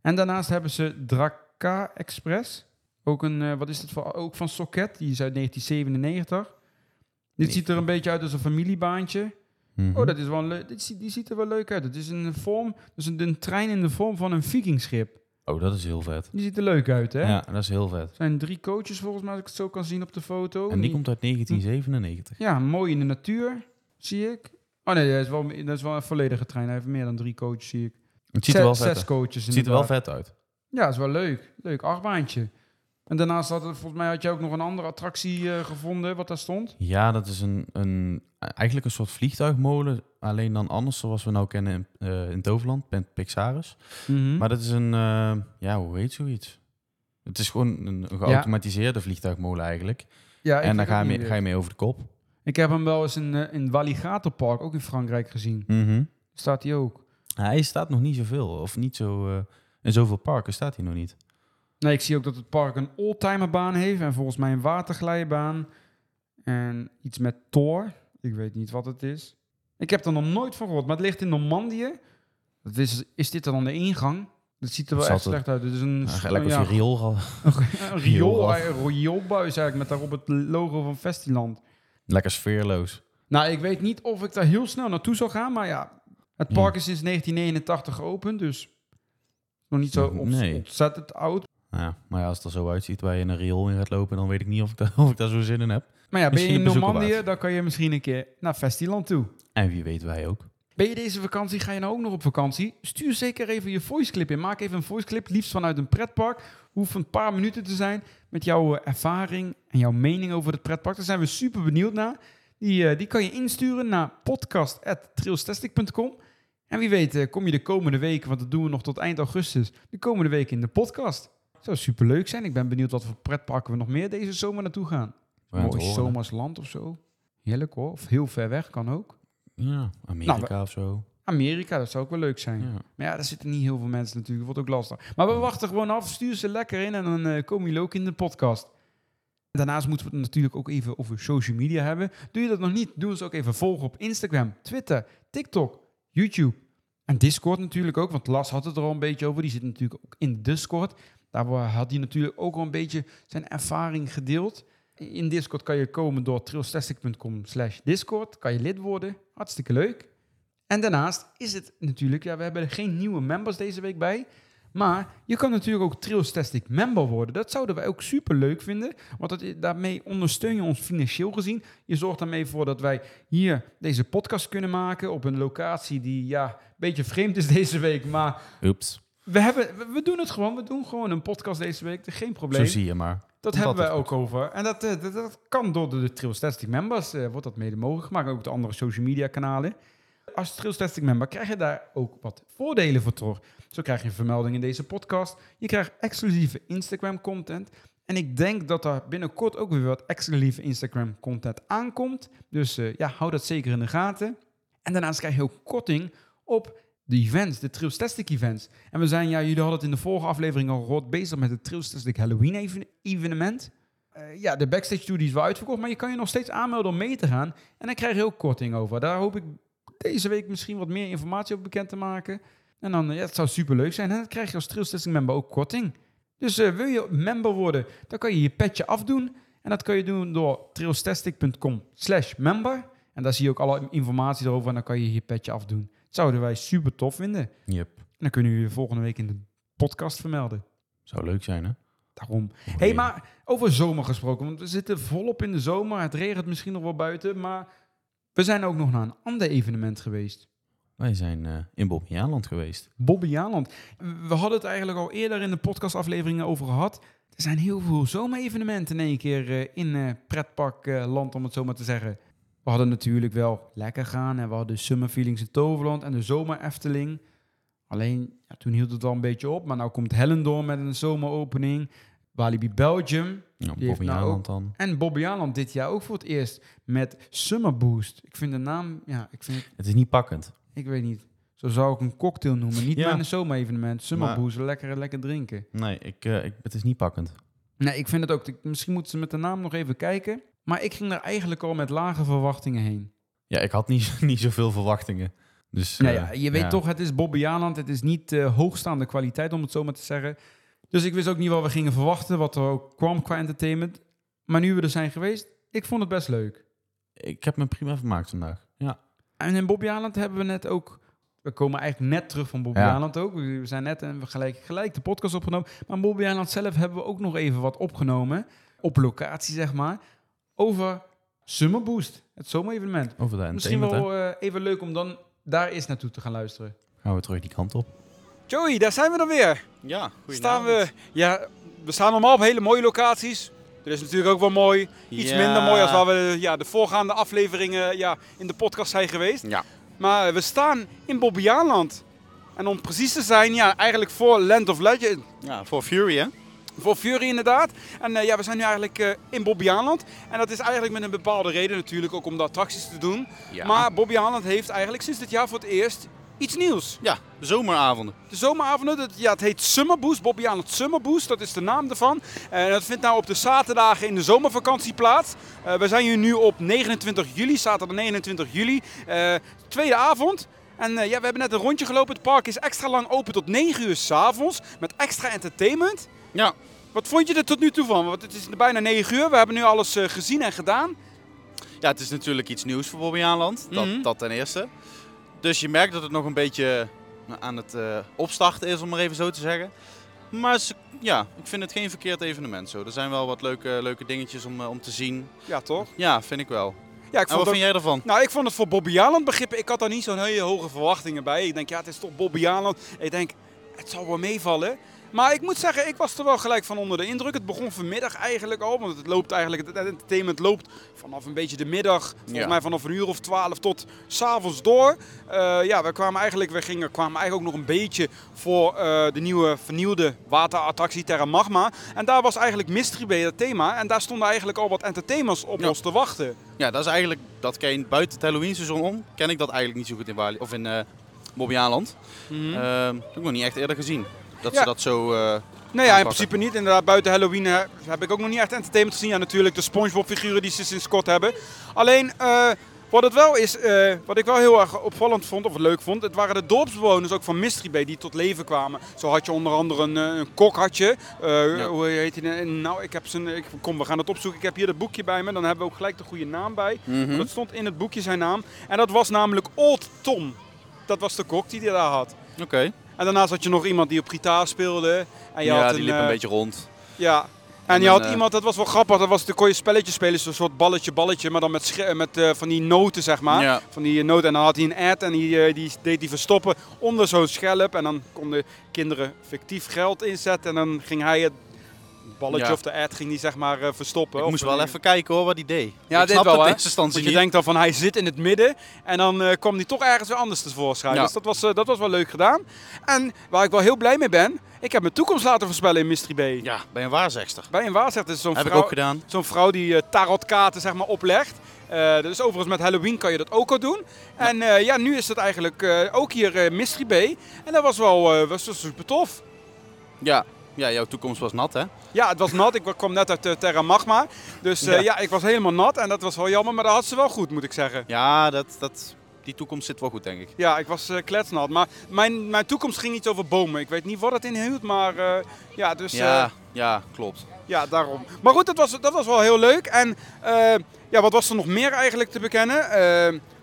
En daarnaast hebben ze Draka Express. Ook een, eh, wat is het voor, ook van Socket, die is uit 1997. Dit Nee. ziet er een beetje uit als een familiebaantje. Mhm. Oh, dat is wel leuk, die ziet er wel leuk uit. Het is een vorm, dus een, een trein in de vorm van een vikingschip. Oh, dat is heel vet. Die ziet er leuk uit, hè? Ja, dat is heel vet. Er zijn drie coaches volgens mij, als ik het zo kan zien op de foto. En die komt uit 1997. Ja, mooi in de natuur, zie ik. Oh nee, dat is wel, dat is wel een volledige trein. Hij heeft meer dan drie coaches, zie ik. Het ziet er wel Zes- vet Zes coaches Het ziet er wel vet uit. Ja, dat is wel leuk. Leuk, achtbaantje. En daarnaast had het, volgens mij had je ook nog een andere attractie eh, gevonden, wat daar stond. Ja, dat is een, een, eigenlijk een soort vliegtuigmolen. Alleen dan anders zoals we nou kennen in, eh, in Toverland, met Pixaris. Maar dat is een, eh, ja, hoe heet zoiets? Het is gewoon een, geautomatiseerde vliegtuigmolen eigenlijk. ja, en dan ga je, mee, ga je mee over de kop. Ik heb hem wel eens in, eh, in Walligator Park, ook in Frankrijk, gezien. Mhm. Staat hij ook. Hij staat nog niet zoveel, of niet zo... in zoveel parken staat hij nog niet. Nee, ik zie ook dat het park een oldtimerbaan heeft en volgens mij een waterglijbaan. En iets met Thor. Ik weet niet wat het is. Ik heb er nog nooit van gehoord, maar het ligt in Normandië. Dat is, is dit dan de ingang? Dat ziet er wel echt slecht uit. Het is een, Ja, Lekker ja, je riool al- een riool, Riool. een rioolbuis eigenlijk met daarop het logo van Festiland. Lekker sfeerloos. Nou, ik weet niet of ik daar heel snel naartoe zou gaan, maar ja, het park is sinds 1989 geopend, dus nog niet zo Nee. ontzettend oud. Ja, maar ja, als het er zo uitziet waar je in een riool in gaat lopen, dan weet ik niet of ik, daar, of ik daar zo zin in heb. Maar ja, ben je in Normandië, dan kan je misschien een keer naar Festiland toe. En wie weet wij ook. Ben je deze vakantie, ga je nou ook nog op vakantie? Stuur zeker even je voice clip in. Maak even een voice clip, liefst vanuit een pretpark. Hoeft een paar minuten te zijn met jouw eh, ervaring en jouw mening over het pretpark. Daar zijn we super benieuwd naar. Die, die kan je insturen naar podcast.trailstastic.com. En wie weet kom je de komende weken, want dat doen we nog tot eind augustus, de komende weken in de podcast. Zou superleuk zijn. Ik ben benieuwd wat voor pretparken we nog meer deze zomer naartoe gaan. Mooi zomersland of zo. Heerlijk hoor. Of heel ver weg kan ook. Ja, Amerika nou, of zo. Amerika, dat zou ook wel leuk zijn. Ja. Maar ja, daar zitten niet heel veel mensen natuurlijk. Wordt ook lastig. Maar we wachten gewoon af. Stuur ze lekker in en dan uh, komen jullie ook in de podcast. Daarnaast moeten we het natuurlijk ook even over social media hebben. Doe je dat nog niet? Doe ons ook even volgen op Instagram, Twitter, TikTok, YouTube en Discord natuurlijk ook. Want Las had het er al een beetje over. Die zit natuurlijk ook in Discord. Daar had hij natuurlijk ook al een beetje zijn ervaring gedeeld. In Discord kan je komen door trailstastic.com slash Discord. Kan je lid worden. Hartstikke leuk. En daarnaast is het natuurlijk, ja, we hebben geen nieuwe members deze week bij. Maar je kan natuurlijk ook Trailstastic member worden. Dat zouden wij ook super leuk vinden. Want dat, daarmee ondersteun je ons financieel gezien. Je zorgt daarmee voor dat wij hier deze podcast kunnen maken. Op een locatie die ja, een beetje vreemd is deze week. Maar Oeps. We, hebben, we doen het gewoon. We doen gewoon een podcast deze week. Geen probleem. Zo zie je maar. Dat hebben wij ook over. En dat, eh, dat, dat, kan door de, de Trailstastic members. Uh, wordt dat mede mogelijk gemaakt. Ook de andere social media kanalen. Als Trailstastic member krijg je daar ook wat voordelen voor terug. Zo krijg je een vermelding in deze podcast. Je krijgt exclusieve Instagram content. En ik denk dat er binnenkort ook weer wat exclusieve Instagram content aankomt. Dus uh, ja, hou dat zeker in de gaten. En daarnaast krijg je ook korting op de events, de events. En we zijn, ja, jullie hadden het in de vorige aflevering al gehoord, bezig met het Trailstastic Halloween evenement. Uh, ja, de backstage tour die is wel uitverkocht, maar je kan je nog steeds aanmelden om mee te gaan. En dan krijg je ook korting over. Daar hoop ik deze week misschien wat meer informatie over bekend te maken. En dan, ja, het zou super leuk zijn. En dan krijg je als Trailstastic member ook korting. Dus uh, wil je member worden, dan kan je je petje afdoen. En dat kan je doen door trailstastic.com slash member. En daar zie je ook alle informatie erover en dan kan je je petje afdoen. Zouden wij super tof vinden. Yep. En dan kunnen jullie volgende week in de podcast vermelden. Zou leuk zijn, hè? Daarom. Hé, hey, maar over zomer gesproken. Want we zitten volop in de zomer. Het regent misschien nog wel buiten. Maar we zijn ook nog naar een ander evenement geweest. Wij zijn uh, in Bobbejaanland geweest. Bobbejaanland. We hadden het eigenlijk al eerder in de podcastafleveringen over gehad. Er zijn heel veel zomerevenementen in één keer uh, in uh, pretparkland, om het zo maar te zeggen. We hadden natuurlijk wel lekker gaan en we hadden Summer Feelings in Toverland en de Zomer Efteling. Alleen, ja, toen hield het al een beetje op. Maar nou komt Hellendoorn met een zomeropening. Walibi Belgium. Ja, Bobby nou dan. En Bobby Aland dit jaar ook voor het eerst met Summer Boost. Ik vind de naam, ja, ik vind... Het is niet pakkend. Ik weet niet. Zo zou ik een cocktail noemen. Niet ja. met een zomerevenement. Summer Boost, lekker, lekker drinken. Nee, ik, uh, ik, het is niet pakkend. Nee, ik vind het ook. Misschien moeten ze met de naam nog even kijken. Maar ik ging er eigenlijk al met lage verwachtingen heen. Ja, ik had niet, niet zoveel verwachtingen. Dus, nou ja, je weet toch, het is Bobby Aland. Het is niet uh, hoogstaande kwaliteit, om het zo maar te zeggen. Dus ik wist ook niet wat we gingen verwachten, wat er ook kwam qua entertainment. Maar nu we er zijn geweest, ik vond het best leuk. Ik heb me prima vermaakt vandaag, ja. En in Bobby Aland hebben we net ook... We komen eigenlijk net terug van Bobby ja. ook. We zijn net en we gelijk, gelijk de podcast opgenomen. Maar in Bobby Aland zelf hebben we ook nog even wat opgenomen. Op locatie, zeg maar over Summer Boost, het zomerevenement. Over de Misschien wel uh, even leuk om dan daar eens naartoe te gaan luisteren. Gaan we terug die kant op. Joey, daar zijn we dan weer. Ja, staan we, ja, we staan normaal op hele mooie locaties. Er is natuurlijk ook wel mooi. Iets minder mooi als waar we ja, de voorgaande afleveringen ja, in de podcast zijn geweest. Ja. Maar we staan in Bobbejaanland. En om precies te zijn, ja, eigenlijk voor Land of Legend. Ja, voor Fury hè? Voor Fury inderdaad. En uh, ja, we zijn nu eigenlijk uh, in Bobbejaanland. En dat is eigenlijk met een bepaalde reden natuurlijk, ook om de attracties te doen. Ja. Maar Bobbejaanland heeft eigenlijk sinds dit jaar voor het eerst iets nieuws. Ja, de zomeravonden. De zomeravonden, dat, ja, het heet Summer Boost, Bobbejaanland Summer Boost, dat is de naam ervan. En dat vindt nou op de zaterdagen in de zomervakantie plaats. Uh, we zijn hier nu op 29 juli, zaterdag 29 juli, tweede avond. En ja, we hebben net een rondje gelopen. Het park is extra lang open tot 9 uur s'avonds met extra entertainment. Ja. Wat vond je er tot nu toe van? Want het is bijna 9 uur. We hebben nu alles uh, gezien en gedaan. Ja, het is natuurlijk iets nieuws voor Bobby Aanland. Dat, mm -hmm. dat ten eerste. Dus je merkt dat het nog een beetje aan het uh, opstarten is, om maar even zo te zeggen. Maar ja, ik vind het geen verkeerd evenement zo. Er zijn wel wat leuke, leuke dingetjes om, uh, om te zien. Ja, toch? Ja, vind ik wel. Ja, ik vond wat vind jij ervan? Nou, ik vond het voor Bobby Aland begrippen. Ik had daar niet zo'n hele hoge verwachtingen bij. Ik denk, ja, het is toch Bobby Aland. Ik denk, het zal wel meevallen. Maar ik moet zeggen, ik was er wel gelijk van onder de indruk. Het begon vanmiddag eigenlijk al, want het loopt eigenlijk, het entertainment loopt vanaf een beetje de middag, volgens mij vanaf een uur of twaalf tot s'avonds door. Uh, ja, we kwamen eigenlijk, we gingen, kwamen eigenlijk ook nog een beetje voor uh, de nieuwe vernieuwde waterattractie Terra Magma. En daar was eigenlijk Mystery Bay het thema en daar stonden eigenlijk al wat entertainers op ons te wachten. Ja, dat is eigenlijk, dat ken buiten het Halloween seizoen om, ken ik dat eigenlijk niet zo goed in Bali, of in uh, Bobbejaanland. Mm -hmm. heb ik nog niet echt eerder gezien. Dat ze dat zo. Uh, nee, ja, in principe niet. Inderdaad, buiten Halloween heb ik ook nog niet echt entertainment gezien. Ja, natuurlijk de SpongeBob-figuren die ze sinds kort hebben. Alleen, uh, wat het wel is, uh, wat ik wel heel erg opvallend vond, of leuk vond, het waren de dorpsbewoners ook van Mystery Bay die tot leven kwamen. Zo had je onder andere een, een kok, had je. Ja. Hoe heet hij? Nou, ik heb zijn, ik, kom, we gaan het opzoeken. Ik heb hier het boekje bij me, dan hebben we ook gelijk de goede naam bij. Mm -hmm. Dat stond in het boekje zijn naam. En dat was namelijk Old Tom. Dat was de kok die hij daar had. Oké. En daarnaast had je nog iemand die op gitaar speelde. En je ja, had die liep een beetje rond. Ja. En, en je had iemand, dat was wel grappig, dat was, de kon je spelletjes spelen, zo'n soort balletje, balletje, maar dan met, met uh, van die noten, zeg maar. Ja. Van die noten. En dan had hij een ad en die, uh, die deed hij verstoppen onder zo'n schelp. En dan konden kinderen fictief geld inzetten en dan ging hij het balletje ja. of de ad ging die zeg maar uh, verstoppen. Ik moest wel even kijken hoor wat hij deed. Ja, ik dit wel eerste instantie je denkt dan van hij zit in het midden en dan uh, kwam hij toch ergens weer anders tevoorschijn. Ja. Dus dat was, uh, dat was wel leuk gedaan. En waar ik wel heel blij mee ben, ik heb mijn toekomst laten voorspellen in Mystery Bay. Ja, bij een waarzegster. Bij een waarzegster. Dus zo'n heb vrouw, ik ook gedaan. Zo'n vrouw die tarotkaarten zeg maar oplegt. Uh, dus overigens met Halloween kan je dat ook al doen. Ja. En uh, ja, nu is het eigenlijk uh, ook hier Mystery Bay. En dat was wel, was wel super tof. Ja, ja, jouw toekomst was nat, hè? Ja, het was nat. Ik kwam net uit uh, Terra Magma. Dus uh, ja. ja. ik was helemaal nat. En dat was wel jammer, maar dat had ze wel goed, moet ik zeggen. Ja, dat, dat, die toekomst zit wel goed, denk ik. Ja, ik was uh, kletsnat. Maar mijn, mijn toekomst ging iets over bomen. Ik weet niet wat het inhield, maar ja, dus... Ja, ja, klopt. Ja, daarom. Maar goed, dat was, dat was wel heel leuk. En ja, wat was er nog meer eigenlijk te bekennen?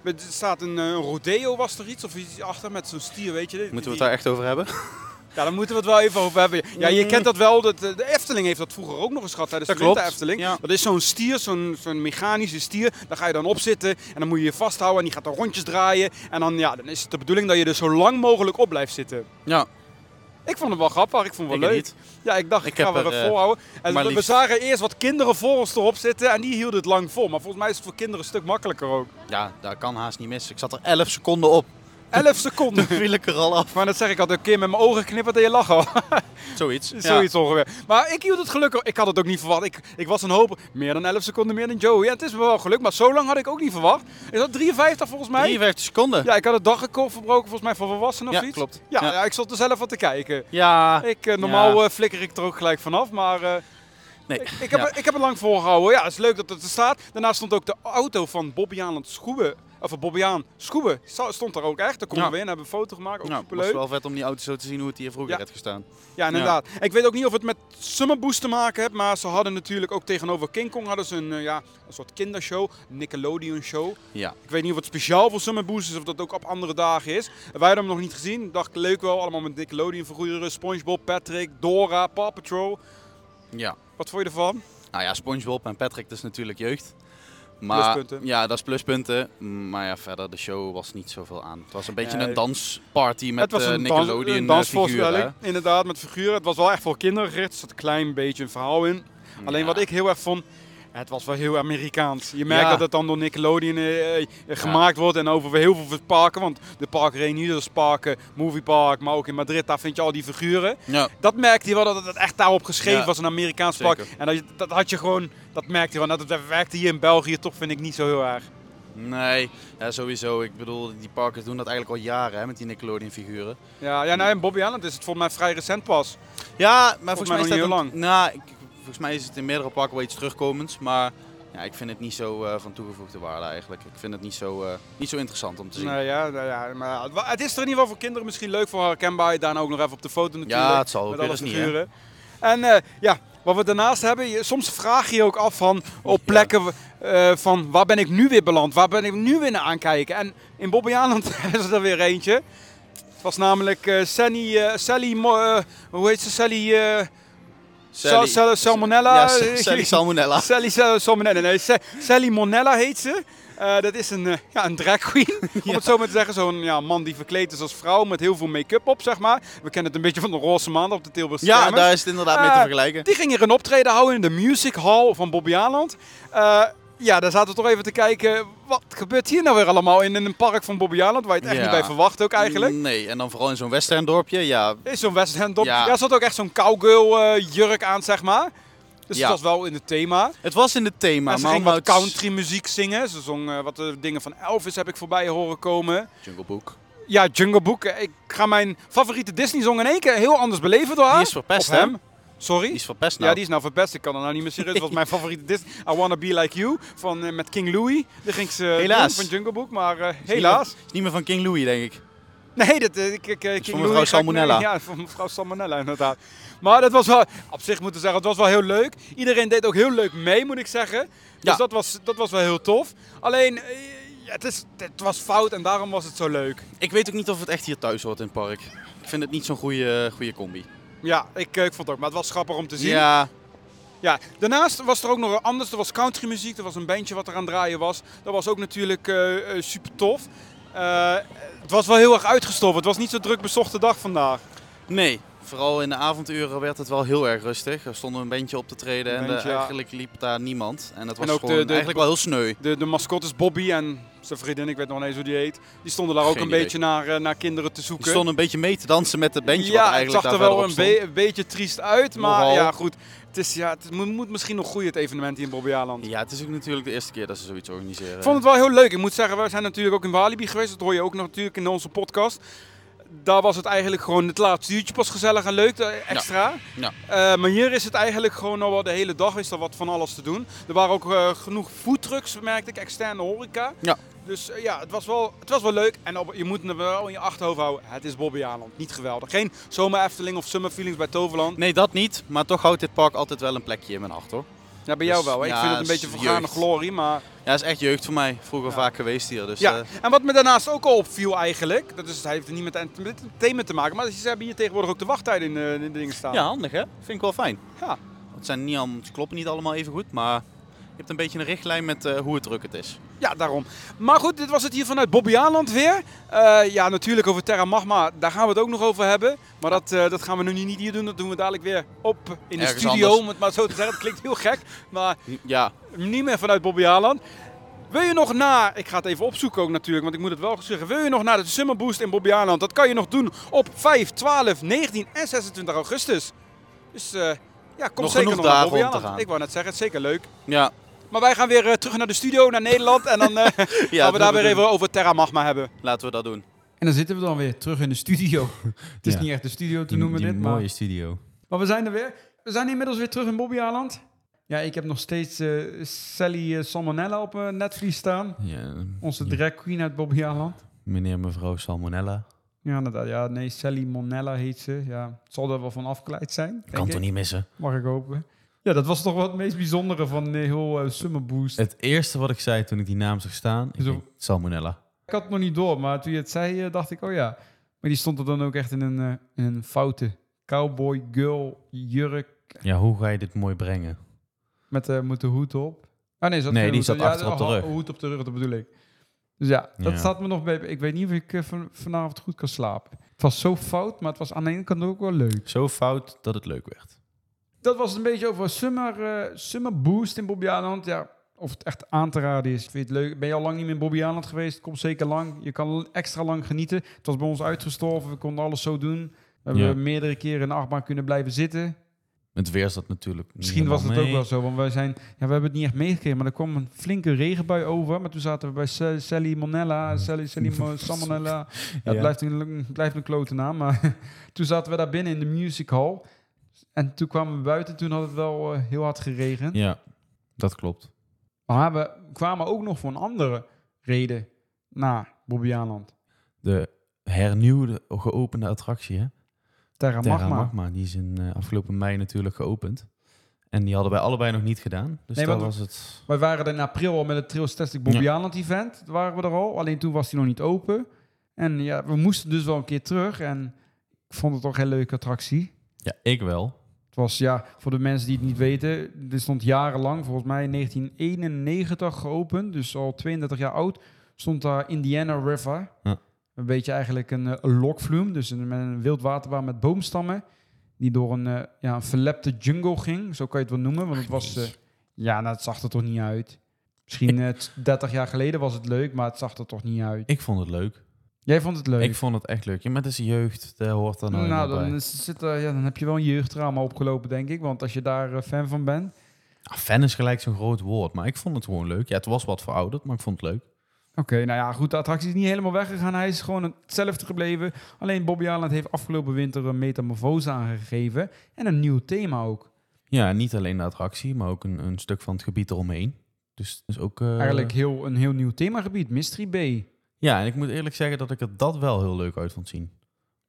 er staat een, een rodeo, was er iets? Of iets achter met zo'n stier, weet je? Moeten we het daar echt over hebben? Ja, daar moeten we het wel even over hebben. Ja, je kent dat wel. Dat, de Efteling heeft dat vroeger ook nog eens gehad tijdens dat de winter Efteling. Ja. Dat is zo'n stier, zo'n zo'n mechanische stier. Daar ga je dan op zitten en dan moet je je vasthouden en die gaat dan rondjes draaien. En dan, ja, dan is het de bedoeling dat je er zo lang mogelijk op blijft zitten. Ja. Ik vond het wel grappig, ik vond het wel ik leuk. Niet. Ja, ik dacht, ik, ik ga er uh, volhouden. En we liefst... zagen eerst wat kinderen voor ons erop zitten en die hielden het lang vol. Maar volgens mij is het voor kinderen een stuk makkelijker ook. Ja, daar kan haast niet mis. Ik zat er 11 seconden op. 11 seconden. Toen viel ik er al af. Maar dat zeg ik altijd een keer met mijn ogen knipperd en je lachen. Zoiets. Zoiets ja. ongeveer. Maar ik hield het gelukkig. Ik had het ook niet verwacht. Ik, ik was een hoop. Meer dan 11 seconden meer dan Joey. Ja, het is me wel gelukt. Maar zo lang had ik ook niet verwacht. Is dat 53 volgens mij? 53 seconden. Ja, ik had het dagrecord verbroken volgens mij voor volwassenen of ja, iets. Klopt. Ja, ja. ja, ik zat er zelf wat te kijken. Ja. Ik, uh, normaal uh, flikker ik er ook gelijk vanaf. Maar... Uh, Nee. Ik, ik, heb, ja. ik heb het lang volgehouden. Ja, het is leuk dat het er staat. Daarnaast stond ook de auto van Bobby aan het schoeben. Of Bobbiaan Schoeben stond daar ook echt. Daar konden ja. we in, hebben een foto gemaakt. Ook ja, superleuk. Het was wel vet om die auto zo te zien hoe het hier vroeger ja. had gestaan. Ja, inderdaad. Ik weet ook niet of het met Summer Boost te maken heeft, maar ze hadden natuurlijk ook tegenover King Kong hadden ze een, uh, ja, een soort kindershow, Nickelodeon show. Ja. Ik weet niet of het speciaal voor Summer Boost is of dat ook op andere dagen is. Wij hadden hem nog niet gezien. Dacht leuk wel, allemaal met Nickelodeon figuren. SpongeBob, Patrick, Dora, Paw Patrol. Ja. Wat vond je ervan? Nou ja, SpongeBob en Patrick, dat is natuurlijk jeugd. Maar, pluspunten. Ja, dat is pluspunten. Maar ja, verder, de show was niet zoveel aan. Het was een beetje een dansparty met het was een uh, Nickelodeon een dansvoorstelling, inderdaad, met figuren. Het was wel echt voor kinderen gericht. Er zat een klein beetje een verhaal in. Alleen Ja. wat ik heel erg vond, het was wel heel Amerikaans. Je merkt Ja. dat het dan door Nickelodeon eh, eh, gemaakt wordt en over heel veel parken. Want de Park Reunidos parken, Movie Park, maar ook in Madrid, daar vind je al die figuren. Ja, Dat merkte je wel dat het echt daarop geschreven was, een Amerikaans zeker. park. En dat, dat had je gewoon, dat merkte je wel. Dat, dat werkte hier in België toch, vind ik niet zo heel erg. nee, ja, sowieso. Ik bedoel, die parkers doen dat eigenlijk al jaren hè, met die Nickelodeon figuren. Ja, ja nou, in Bobby Island is het volgens mij vrij recent pas. Ja, maar volgens, mij mij is niet dat heel een- Nou, ik, volgens mij is het in meerdere parken wel iets terugkomends. Maar ja, ik vind het niet zo eh, van toegevoegde waarde eigenlijk. Ik vind het niet zo, eh, niet zo interessant om te zien. Nou ja, nou ja, maar het is er in ieder geval voor kinderen misschien leuk voor herkenbaar. Daarna ook nog even op de foto natuurlijk. ja, het zal ook met alle niet. En eh, ja, wat we daarnaast hebben, je- soms vraag je je ook af van op Ja. plekken van waar ben ik nu weer beland? Waar ben ik nu weer naar aankijken? En in Bobbejaanland is er weer eentje. Het was namelijk Sally, Sally hoe heet ze? Sally, eh, Sal- sal- salmonella. Ja, Sally Salmonella. Sally Sal- Salmonella. Nee, Sally Monella heet ze. Eh, dat is een, eh, ja, een drag queen, om het zo maar te zeggen. Zo'n ja, man die verkleed is als vrouw met heel veel make-up op, zeg maar. We kennen het een beetje van de roze maandag op de Tilburgse Ja, Kermis. daar is het inderdaad mee te Eh, vergelijken. Die ging hier een optreden houden in de Music Hall van Bobby Aland. Eh, ja, daar zaten we toch even te kijken, wat gebeurt hier nou weer allemaal in, in een park van Bobby Aland, waar je het echt Ja. niet bij verwacht ook eigenlijk. Nee, en dan vooral in zo'n western dorpje. Ja, Is zo'n West End op. Ja. Ja. zat ook echt zo'n cowgirl eh, jurk aan, zeg maar. Dus Ja. het was wel in het thema. het was in het thema. Maar ze maar ging wat country muziek zingen. Ze zong eh, wat eh, dingen van Elvis heb ik voorbij horen komen. Jungle Book. Ja, Jungle Book. Ik ga mijn favoriete Disney song in één keer heel anders beleven door haar. Die is verpest, hè? Sorry? Die is verpest nou. Ja, die is nou verpest. Ik kan er nou niet meer serieus. Dat was mijn favoriete Disney. I Wanna Be Like You van, eh, met King Louis. Daar ging ze eh, Helaas. van Jungle Book. Maar eh, Is niet helaas. meer- Is niet meer van King Louis, denk ik. Nee, dat, ik, ik, King van Louis mevrouw ik- Salmonella. Ja, van mevrouw Salmonella inderdaad. Maar dat was wel, op zich moeten zeggen, het was wel heel leuk. Iedereen deed ook heel leuk mee, moet ik zeggen. Dus Ja. dat, was, dat was wel heel tof. Alleen, ja, het, is, het was fout en daarom was het zo leuk. Ik weet ook niet of het echt hier thuis hoort in het park. Ik vind het niet zo'n goede, goede combi. Ja, ik, eh, ik vond het ook. Maar het was grappig om te zien. Ja, Ja, daarnaast was er ook nog anders. Er was countrymuziek, er was een bandje wat er aan draaien was. Dat was ook natuurlijk eh, eh, super tof. Het was wel heel erg uitgestoven. Het was niet zo druk bezochte dag vandaag. nee. Vooral in de avonduren werd het wel heel erg rustig. Er stond een bandje op te treden Een en bandje, eigenlijk liep daar niemand. En dat was En ook de- gewoon de- eigenlijk wel heel sneu. De, de mascotte is Bobby en zijn vriendin, ik weet nog niet eens hoe die heet. Die stonden daar ook Geen een idee. beetje naar, eh, naar kinderen te zoeken. Die stonden een beetje mee te dansen met het bandje wat ja, het eigenlijk zag er wel een, be- een beetje triest uit. Maar Nogal. ja, goed. Het, is, ja, het moet, misschien nog groeien, het evenement hier in Bobby Aland. Ja, het is ook natuurlijk de eerste keer dat ze zoiets organiseren. Ik vond het wel heel leuk. Ik moet zeggen, we zijn natuurlijk ook in Walibi geweest. Dat hoor je ook nog natuurlijk in onze podcast. Daar was het eigenlijk gewoon het laatste uurtje pas gezellig en leuk, eh, extra. Ja. Eh, maar hier is het eigenlijk gewoon al wel de hele dag is er wat van alles te doen. Er waren ook genoeg foodtrucks, merkte ik, externe horeca. Ja. Dus eh, ja, het was wel, het was wel leuk. En op, je moet er wel in je achterhoofd houden, het is Bobby Aland. Niet geweldig. Geen zomer Efteling of Summer Feelings bij Toverland. Nee, dat niet. Maar toch houdt dit park altijd wel een plekje in mijn hart hoor. Ja, bij jou Dus, wel. hè. Ik vind het een het beetje jeugd. glorie, maar... Ja, is echt jeugd voor mij. Vroeger Ja. vaak geweest hier. Dus, Ja, eh, en wat me daarnaast ook al opviel eigenlijk, dat is, hij heeft er niet met het entertainment te maken, maar ze hebben hier tegenwoordig ook de wachttijden in de, in de dingen staan. ja, handig hè? Vind ik wel fijn. Ja. Het, zijn niet allemaal, ze kloppen niet allemaal even goed, maar je hebt een beetje een richtlijn met eh, hoe het druk het is. Ja, daarom. Maar goed, dit was het hier vanuit Bobby Aland weer. Eh, ja, natuurlijk over Terra Magma, daar gaan we het ook nog over hebben. Maar dat, eh, dat gaan we nu niet hier doen, dat doen we dadelijk weer op in de studio, anders. om het maar zo te zeggen. Het klinkt heel gek, maar Ja, niet meer vanuit Bobby Aland. Wil je nog naar, ik ga het even opzoeken ook natuurlijk, want ik moet het wel zeggen. Wil je nog naar de Summer Boost in Bobby Aland? Dat kan je nog doen op 5, 12, 19 en 26 augustus. Dus ja, kom Nog zeker nog naar gaan. Ik wou net zeggen, het is zeker leuk. ja. Maar wij gaan weer eh, terug naar de studio, naar Nederland. En dan eh, gaan we daar weer even over Terra Magma hebben. Laten we dat doen. En dan zitten we dan weer terug in de studio. het is Ja. niet echt de studio te Die, noemen die dit, mooie maar... studio. Maar we zijn er weer. We zijn inmiddels weer terug in Bobby Aland. Ja, ik heb nog steeds eh, Sally Salmonella op mijn netvlies staan. Ja, Onze ja. drag queen uit Bobby Aland. Meneer, mevrouw Salmonella. Ja, inderdaad. Ja, nee, Sally Monella heet ze. Ja, het zal er wel van afgeleid zijn. Kan ik. toch niet missen? Mag ik hopen. Ja, dat was toch wel het meest bijzondere van de heel eh, Summer Boost. Het eerste wat ik zei toen ik die naam zag staan, ik Zo. denk, Salmonella. Ik had het nog niet door, maar toen je het zei, eh, dacht ik, oh ja. Maar die stond er dan ook echt in een, eh, in een foute cowboy girl jurk Ja, hoe ga je dit mooi brengen? met, eh met de hoed op. Ah nee, zat Nee, geen die hoed zat Ja, achter op de ha- rug. hoed op de rug, dat bedoel ik. Dus ja, dat Ja. staat me nog bij. Ik weet niet of ik eh, van, vanavond goed kan slapen. Het was zo fout, maar het was aan de ene kant ook wel leuk. Zo fout dat het leuk werd. Dat was een beetje over Summer, eh, Summer Boost in Bobby Aland. Ja, of het echt aan te raden is. Vind je het leuk? Ben je al lang niet meer in Bobby Aland geweest? Kom zeker lang. Je kan extra lang genieten. Het was bij ons uitgestorven. We konden alles zo doen. We hebben Ja. meerdere keren in de achtbaan kunnen blijven zitten. Het weer zat natuurlijk niet Misschien was het ook wel zo, want wij zijn, ja, we hebben het niet echt meegekregen, maar er kwam een flinke regenbui over. Maar toen zaten we bij Sa- Sally Monella, Sally, Sally Mo- Salmonella. Ja, het Ja. blijft een, blijft een klote naam, maar toen zaten we daar binnen in de music hall. En toen kwamen we buiten, toen had het wel eh, heel hard geregend. Ja, dat klopt. Maar we kwamen ook nog voor een andere reden naar Bobbejaanland. De hernieuwde, geopende attractie, hè? Terra Terra Magma. Magma. Die is in eh, afgelopen mei natuurlijk geopend. En die hadden wij allebei nog niet gedaan. Dus Nee, dat was het... Wij waren er in april al met het Trails Tastic Bobbejaanland event. Daar waren we er al. Alleen toen was die nog niet open. En ja, we moesten dus wel een keer terug. En ik vond het toch een hele leuke attractie. Ja, ik wel. Het was, ja, voor de mensen die het niet weten, dit stond jarenlang, volgens mij in 1991 geopend, dus al 32 jaar oud, stond daar Indiana River. Ja. Een beetje eigenlijk een, eh, een lokvloem, dus een, een wildwaterbaan met boomstammen, die door een, eh, ja, een verlepte jungle ging, zo kan je het wel noemen, want het was, eh, ja, nou, het zag er toch niet uit. Misschien eh, 30 jaar geleden was het leuk, maar het zag er toch niet uit. Ik vond het leuk. Jij vond het leuk? Ik vond het echt leuk. Ja, maar het is jeugd, dat hoort er nou, nou, dan, is, zit er, ja, dan heb je wel een jeugdtrauma opgelopen, denk ik. Want als je daar eh, fan van bent. Ah, fan is gelijk zo'n groot woord, maar ik vond het gewoon leuk. Ja, het was wat verouderd, maar ik vond het leuk. Oké, nou ja, goed. De attractie is niet helemaal weggegaan. Hij is gewoon hetzelfde gebleven. Alleen Bobby Island heeft afgelopen winter een metamorfose aangegeven. En een nieuw thema ook. Ja, niet alleen de attractie, maar ook een, een stuk van het gebied eromheen. Dus, dus ook... eh, Eigenlijk heel, een heel nieuw themagebied. Mystery Bay. Ja, en ik moet eerlijk zeggen dat ik er dat wel heel leuk uit vond zien.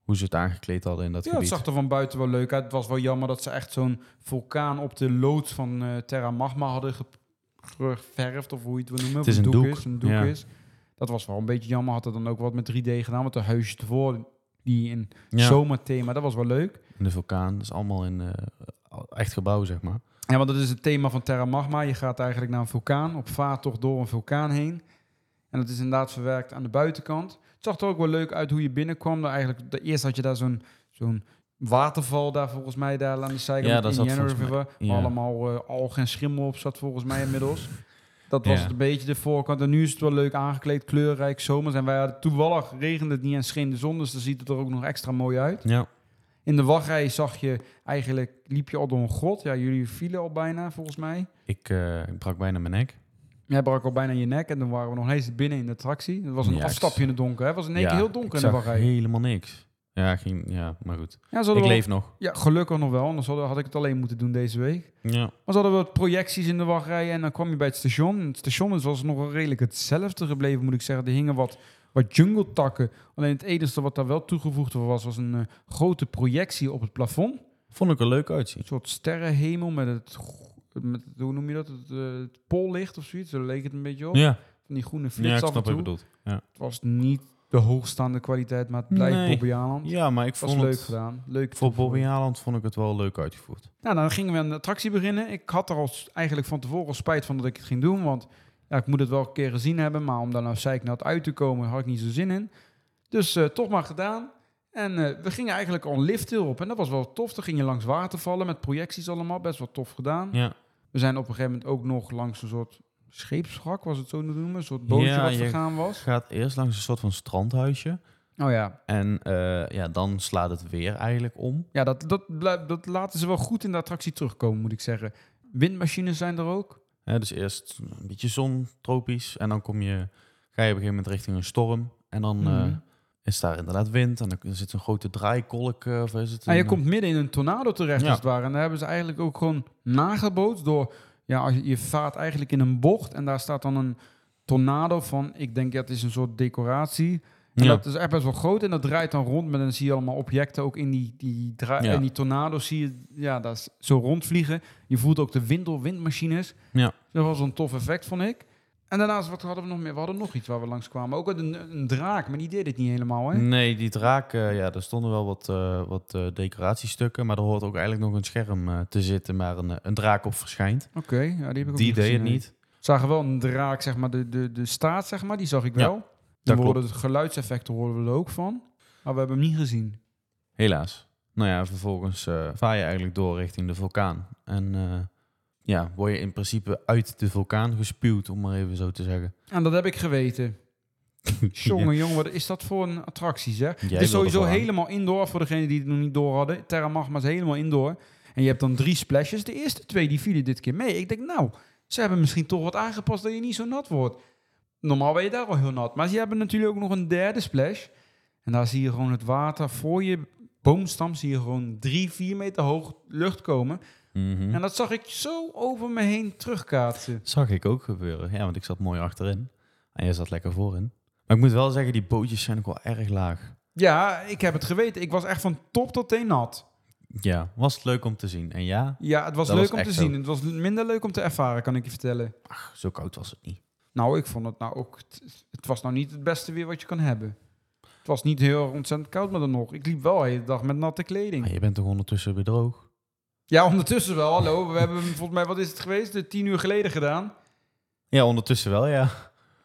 Hoe ze het aangekleed hadden in dat Ja, het zag er van buiten wel leuk uit. Het was wel jammer dat ze echt zo'n vulkaan op de loods van eh, Terra Magma hadden ge- geverfd. Of hoe je het wil noemen. Het is Of een doek, Is, een doek ja. is. Dat was wel een beetje jammer. Had er dan ook wat met 3D gedaan. Want de huisjes ervoor, die in Ja, zomerthema, dat was wel leuk. de vulkaan. Dat is allemaal in eh, echt gebouw, zeg maar. Ja, want dat is het thema van Terra Magma. Je gaat eigenlijk naar een vulkaan, op vaartocht door een vulkaan heen. En dat is inderdaad verwerkt aan de buitenkant. Het zag er ook wel leuk uit hoe je binnenkwam. Dan eigenlijk, de, eerst had je daar zo'n zo'n waterval daar volgens mij daar aan de zijkant. Ja, daar zat mij- River, ja. Allemaal uh, algen en schimmel op zat volgens mij inmiddels. Dat was Ja. het een beetje de voorkant. En nu is het wel leuk aangekleed, kleurrijk, zomers. En wij hadden toevallig regende het niet en scheen de zon. Dus dan ziet het er ook nog extra mooi uit. Ja. In de wachtrij zag je eigenlijk, liep je al door een grot. Ja, jullie vielen al bijna volgens mij. Ik, eh, ik brak bijna mijn nek. Jij brak al bijna je nek en dan waren we nog eens binnen in de attractie. Het was een Ja, afstapje in het donker. Het was in één Ja, keer heel donker in de wachtrij. helemaal niks. Ja, ging, ja, maar goed. Ja, Ik wel- leef nog. ja, gelukkig nog wel. Anders had ik het alleen moeten doen deze week. Ja. Maar ze hadden wat projecties in de wachtrij en dan kwam je bij het station. Het station is- was nog redelijk hetzelfde gebleven, moet ik zeggen. Er hingen wat, wat jungle takken. Alleen het enige wat daar wel toegevoegd was, was een eh, grote projectie op het plafond. Vond ik er leuk uitzien. Een soort sterrenhemel met het, met, hoe noem je dat, het, eh, het pollicht of zoiets. Zo leek het een beetje op. Ja, Van die groene ja flits af en snap wat je toe. bedoelt. Ja. Het was niet de hoogstaande kwaliteit, maar het blijft Nee. Bobby ja, maar ik was vond leuk het... gedaan. Leuk Voor. Bobby Aland vond ik het wel leuk uitgevoerd. Nou, dan gingen we de attractie beginnen. Ik had er al eigenlijk van tevoren al spijt van dat ik het ging doen. Want ja, ik moet het wel een keer gezien hebben. Maar om daar nou zeiknat uit te komen, had ik niet zo zin in. Dus eh, toch maar gedaan. En eh, we gingen eigenlijk al een lift op. En dat was wel tof. Dan ging je langs watervallen met projecties allemaal. Best wel tof gedaan. Ja, We zijn op een gegeven moment ook nog langs een soort scheepswrak, was het zo te noemen. Een soort bootje Ja, wat je vergaan was. gaat eerst langs een soort van strandhuisje. Oh ja, En eh, ja, dan slaat het weer eigenlijk om. Ja, dat, dat, dat laten ze wel goed in de attractie terugkomen, moet ik zeggen. Windmachines zijn er ook. Hè, dus eerst een beetje zon, tropisch. En dan kom je, ga je op een gegeven moment richting een storm. En dan Mhm. eh, is daar inderdaad wind. En dan zit een grote draaikolk. eh, of is het Nou, je een- komt midden in een tornado terecht, Ja. als het ware. En daar hebben ze eigenlijk ook gewoon nagebootst door... Ja, als je, je vaart eigenlijk in een bocht en daar staat dan een tornado van... Ik denk dat is een soort decoratie. En Ja. dat is echt best wel groot en dat draait dan rond. Maar dan zie je allemaal objecten ook in die, die, Ja. in die tornado zie je ja, dat zo rondvliegen. Je voelt ook de wind door windmachines. Ja. Dat was een tof effect, vond ik. En daarnaast, wat hadden we nog meer? We hadden nog iets waar we langs kwamen. Ook een, een draak, maar die deed het niet helemaal, hè? Nee, die draak, eh, ja, er stonden wel wat, eh, wat eh, decoratiestukken. Maar er hoort ook eigenlijk nog een scherm te zitten waar een, een draak op verschijnt. Oké, ja, die heb ik ook Die deed het niet. We zagen wel een draak, zeg maar, de, de, de staat, zeg maar, die zag ik wel. En dat we klopt. hoorden het geluidseffecten hoorden we er ook van. Maar we hebben hem niet gezien. Helaas. Nou ja, vervolgens vaar je eigenlijk door richting de vulkaan. En ja, word je in principe uit de vulkaan gespuwd, om maar even zo te zeggen. En dat heb ik geweten. Jongen, jongen, wat is dat voor een attractie, zeg? Jij het is sowieso helemaal indoor, voor degenen die het nog niet door hadden. Terra Magma is helemaal indoor. En je hebt dan drie splashes. De eerste twee, die vielen dit keer mee. Ik denk, nou, ze hebben misschien toch wat aangepast dat je niet zo nat wordt. Normaal ben je daar al heel nat. Maar ze hebben natuurlijk ook nog een derde splash. En daar zie je gewoon het water voor je boomstam. Zie je gewoon drie, vier meter hoog lucht komen. Mhm. En dat zag ik zo over me heen terugkaatsen. Zag ik ook gebeuren. Ja, want ik zat mooi achterin. En jij zat lekker voorin. Maar ik moet wel zeggen, die bootjes zijn ook wel erg laag. Ja, ik heb het geweten. Ik was echt van top tot teen nat. Ja, was het leuk om te zien. En ja, Ja, het was leuk was om te zien. zo. Het was minder leuk om te ervaren, kan ik je vertellen. ach, zo koud was het niet. Nou, ik vond het nou ook... Het, het was nou niet het beste weer wat je kan hebben. Het was niet heel ontzettend koud, maar dan nog. Ik liep wel de hele dag met natte kleding. Maar je bent toch ondertussen weer droog? Ja, ondertussen wel. Hallo, we hebben hem volgens mij, wat is het geweest? De tien uur geleden gedaan. Ja, ondertussen wel, ja.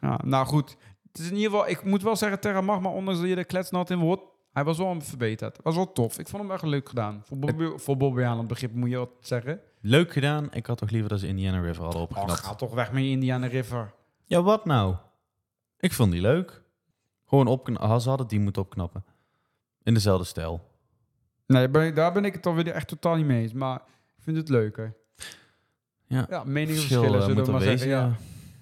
Ja, nou goed. Het is in ieder geval, ik moet wel zeggen, Terra Magma, ondanks dat je de kletsnat in wordt, hij was wel verbeterd. was wel tof. Ik vond hem echt leuk gedaan. Voor Bobby, voor Bobby Allen begrip moet je wat zeggen. Leuk gedaan. Ik had toch liever dat ze Indiana River hadden Oh, opgeknapt. ga toch weg met Indiana River. Ja, wat nou? Ik vond die leuk. Gewoon opknappen. Ze hadden die moeten opknappen. In dezelfde stijl. Nee, ben daar ben ik het dan weer echt totaal niet mee eens. Maar ik vind het leuker. Ja, Ja, meningen Verschil, verschillen, eh, zullen we maar wezen, zeggen. Ja. ja.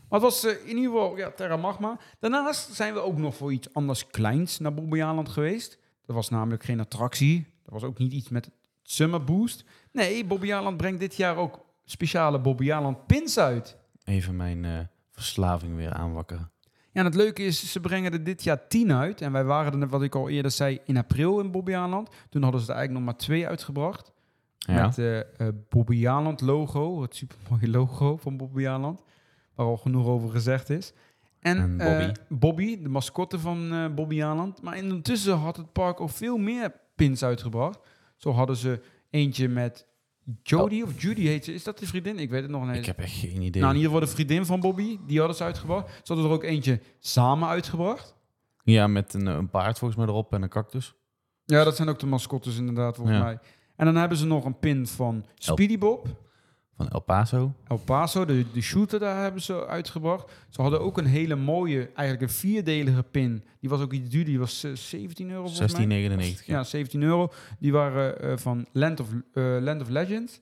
Maar het was eh, in ieder geval ja, Terra Magma. Daarnaast zijn we ook nog voor iets anders kleins naar Bobbejaanland geweest. Dat was namelijk geen attractie. Dat was ook niet iets met Summer Boost. Nee, Bobbejaanland brengt dit jaar ook speciale Bobbejaanland pins uit. Even mijn eh, verslaving weer aanwakkeren. Ja, en het leuke is, ze brengen er dit jaar tien uit. En wij waren er, wat ik al eerder zei, in april in Bobbejaanland. Toen hadden ze er eigenlijk nog maar twee uitgebracht. Ja. Met de uh, Bobbejaanland logo, het supermooie logo van Bobbejaanland. Waar al genoeg over gezegd is. En, En Bobby. eh, Bobby, de mascotte van uh, Bobbejaanland. Maar intussen had het park ook veel meer pins uitgebracht. Zo hadden ze eentje met Jodie of Judy heet ze. Is dat de vriendin? Ik weet het nog niet. Ik heb echt geen idee. Nou, in ieder geval de vriendin van Bobby. Die hadden ze uitgebracht. Ze hadden er ook eentje samen uitgebracht. Ja, met een, een paard volgens mij erop en een cactus. Ja, dat zijn ook de mascottes inderdaad, volgens Ja. mij. En dan hebben ze nog een pin van Speedy Bob. Van El Paso. El Paso, de, de shooter, daar hebben ze uitgebracht. Ze hadden ook een hele mooie, eigenlijk een vierdelige pin. Die was ook iets duur, die was eh, 17 euro volgens mij. 16,99. Ja, 17 euro. Die waren eh, van Land of, eh, Land of Legends.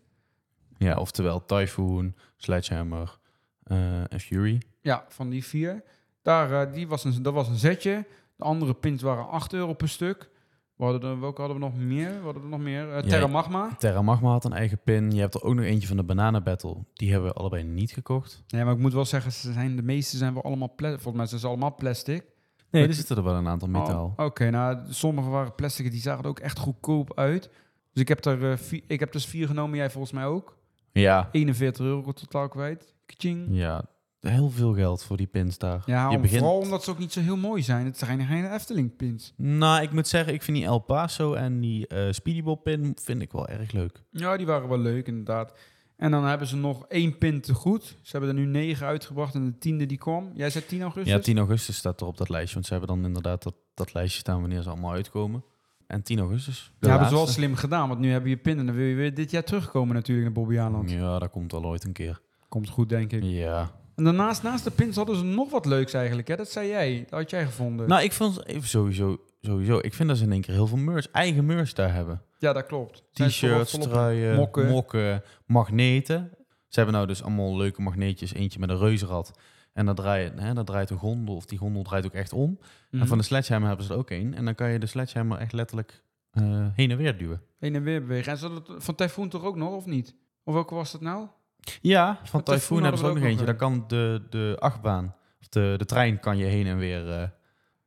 Ja, oftewel Typhoon, Sledgehammer eh, en Fury. Ja, van die vier. Daar, eh, die was een, dat was een zetje. De andere pins waren 8 euro per stuk. We hadden er, welke hadden we nog meer? We hadden er nog meer. Eh, Terra Magma. Terra Magma had een eigen pin. Je hebt er ook nog eentje van de Banana Battle. Die hebben we allebei niet gekocht. Ja, maar ik moet wel zeggen, ze zijn, de meeste zijn wel allemaal plastic. Volgens mij zijn ze allemaal plastic. Nee, er zitten er wel een aantal metaal. Oh, Oké, nou, sommige waren plastic, die zagen er ook echt goedkoop uit. Dus ik heb er eh, vier, ik heb dus vier genomen, jij volgens mij ook. Ja, 41 euro totaal kwijt. Kaching. ja, heel veel geld voor die pins daar. Ja, je begint... vooral omdat ze ook niet zo heel mooi zijn. Het zijn geen Efteling pins. Nou, ik moet zeggen, ik vind die El Paso en die eh Speedy Bob pin vind ik wel erg leuk. Ja, die waren wel leuk inderdaad. En dan hebben ze nog één pin te goed. Ze hebben er nu negen uitgebracht en de tiende die kwam. Jij zei 10 augustus? Ja, 10 augustus staat er op dat lijstje. Want ze hebben dan inderdaad dat, dat lijstje staan wanneer ze allemaal uitkomen. En 10 augustus. Ja, hebben ze wel slim gedaan, want nu hebben je pin en dan wil je weer dit jaar terugkomen natuurlijk naar Bobby Aland. Ja, dat komt wel ooit een keer. Komt goed, denk ik. Ja. En daarnaast, naast de pins hadden ze nog wat leuks eigenlijk, hè? Dat zei jij, dat had jij gevonden. Nou, ik vond even sowieso, sowieso. Ik vind dat ze in één keer heel veel merch, eigen merch daar hebben. ja, dat klopt. T-shirts, truien, mokken. mokken. magneten. Ze hebben nou dus allemaal leuke magneetjes. Eentje met een reuzenrad. En dat draait, hè, dat draait een gondel, of die gondel draait ook echt om. Mhm. En van de sledgehammer hebben ze er ook één. En dan kan je de sledgehammer echt letterlijk eh, heen en weer duwen. Heen en weer bewegen. En ze het van Typhoon toch ook nog, of niet? Of welke was dat nou? Ja, van Typhoon hebben ze ook nog eentje. Daar kan de, de achtbaan, of de, de trein kan je heen en weer eh,